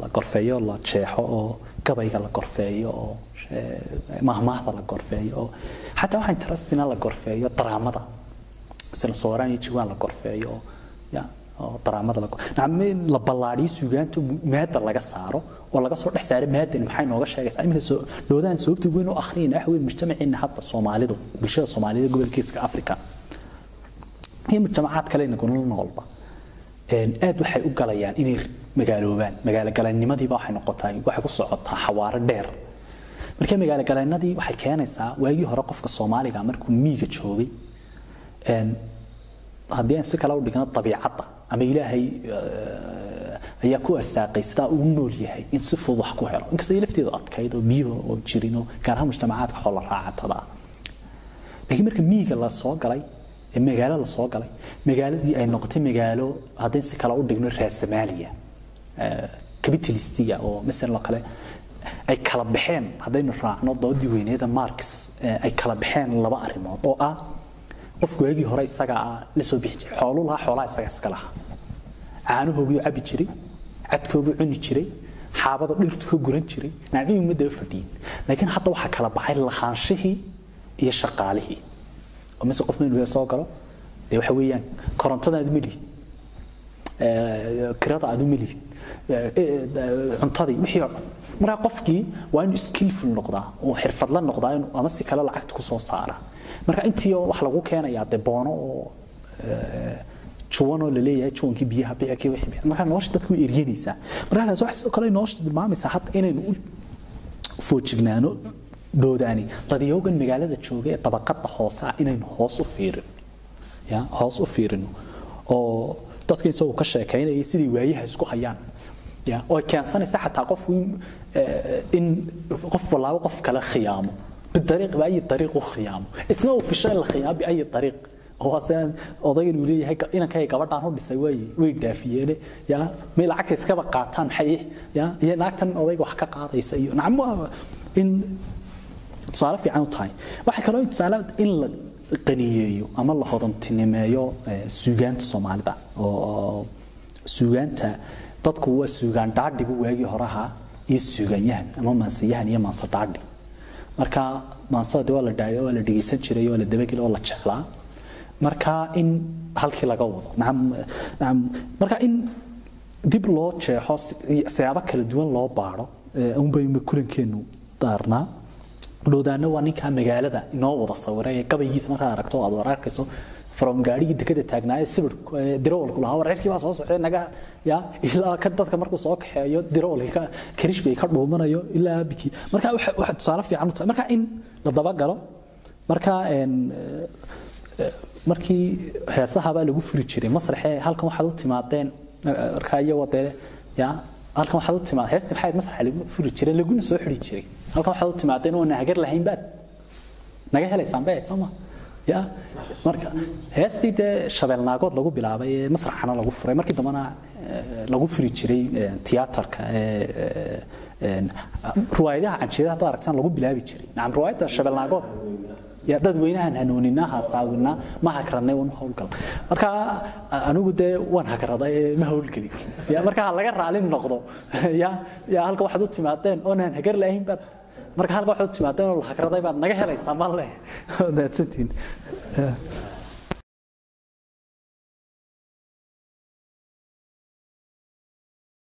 Speaker 2: la- gorfeeyo la jeexo oo gabayga la gorfeeyo oo mahmaahda la gorfeeyo xataa waxaa interesting in la gorfeeyo daraamada. Sida sooraan iyo jiwaan la gorfeeyo oo daraamada la nacam in la ballaadhiyo suugaanta maada laga saaro oo laga soo dhex saaro maadani maxay nooga sheegaysaa? Iminka soo dhoodaan sababta weyn u akhriyayna waxa weyn mujtamaceena hadda soomaalidu bulshada soomaalida gobolkeedka afrika. Iyo mujtamacaad kale inaguna noolba. Een, waxay u galayaan inay magaaloobaan magaalo galannimadiiba waxay noqotaa waxay ku socotaa xawaaro dheer marka magaalo galannadii waxay keenaysaa waagii hore qofka soomaaliga markuu miiga joogay haddii aan si kale u dhigno dabiicadda ama ilaahay ayaa ku arsaaqay sidaa uu nool yahay in si fudud wax ku helo. Inkastoo lafteedu adkayd oo biyo oo jirin gaar ahaan mujtamacaadka xoola raacatada. Laakiin marka miyiga la galay ee magaalo la galay magaaladii ay noqotay magaalo haddii si kale u dhigno raasamaaliya capitalistiga oo masalan kale ay kala baxeen. Haddaynu raacno doodii weyneeda marx eh, ay kala baxeen laba arrimood oo ah qofku waagii hore isaga ah la bixi jiray xoolu lahaa xoolaha isaga iska lahaa. Caanahooguu cabi jiray cadkooguu cuni jiray xaabada dhirtu ka guran jiray nacdii uma fadhiyin laakiin hadda waxaa kala baxay lahaanshihii iyo shaqaalihii. Oo mise qof meel soo galo? Dee waxa weeyaan korontada aad uma lihid eh, kirada aad eh, eh, cuntadii wixii oo dhan marka qofkii waa inuu skillful noqdaa oo xirfadla noqdaa inuu ama si kale lacagta ku soo saara. Marka intii wax lagu keenayaa dee boono oo juwanoo la leeyahay juwankii biyaha wixii bixi marka nolosha dadku way eryanaysaa. Marka taas wax kale nolosha tilmaamaysaa hadda inaynu u foojignaano doodaani dadiyoogan magaalada jooga ee dabaqada hoose ah inaynu hoos u fiirin ya hoos u fiirino. Oo dadka isagoo ka sheekaynaya sidii waayaha isku hayaan. ya oo ay keensanaysa xataa qofku in, qof walaabo qof kale khiyaamo. Bidariiq baayi dariiq u khiyaamo. Isna uu fisho in la khiyaamo biayi dariiq odaygan uu leeyahay inankay gabadhaan u dhisay way way dhaafiyeene ya may lacagta iskaba qaataan maxay ya iyo naagtan odayga wax ka qaadaysa iyo nacmo in tusaale fiican u tahay. Waxaa kaloo tusaale in la qaniyeeyo ama la hodantinimeeyo eh, suugaanta soomaalida oo suugaanta dadku waa suugaan dhaadhigu waagii horaha iyo suugaanyahan ama maansayahan iyo maanse dhaadhi marka maansada de waa la dhaadhi waa la dhegeysan jiray waa la dabageli oo la jeclaa. Marka in halkii laga wado marka in dib loo jeexo si- siyaabo kala duwan loo baaro unbayma kulankeenu daarnaa dhowdaana waa ninka magaalada inoo wada sawiray ee gabaygiisa markaad aragto aad war arkayso from gaadhigii dekada taagnaaye sibir dirawalku lahaa. War baa soo socday naga ya ilaa ka dadka markuu soo kaxeeyo dirawalkii ka karish bay ka dhuumanayo ilaa biki marka waxa tusaale fiican u tahay marka in la dabagalo marka markii heesaha baa lagu furi jiray masraxee halkan waxaad u timaadeen markaa iyagoo dee ya halkan waxaad u timaad heesti maxay masraxa lagu furi jiray laguna soo xidhi jiray. Halkan waxaad u timaadeen oo nahagar lahayn baad naga helaysaan baad sooma ya marka heestii dee shabeelnaagood lagu bilaabay ee masraxana lagu furay markii dambena lagu furi jiray tiyaatarka ruwaayadaha canjeeda haddaad aragtaan lagu bilaabi jiray. Nacam ruwaayadda shabeelnaagood ya dadweynahan hanuuninaa haasaawinaa ma hakarannay un howlgal. Marka anigu dee waan hakraday ma howlgelin marka ha laga raali noqdo. Ya halka waxaad u timaadeen oonaan hagar lahayn baad marka halka waxaad timaadeen oo la hakraday baad naga helaysaa ma leh. Waad mahadsantihiin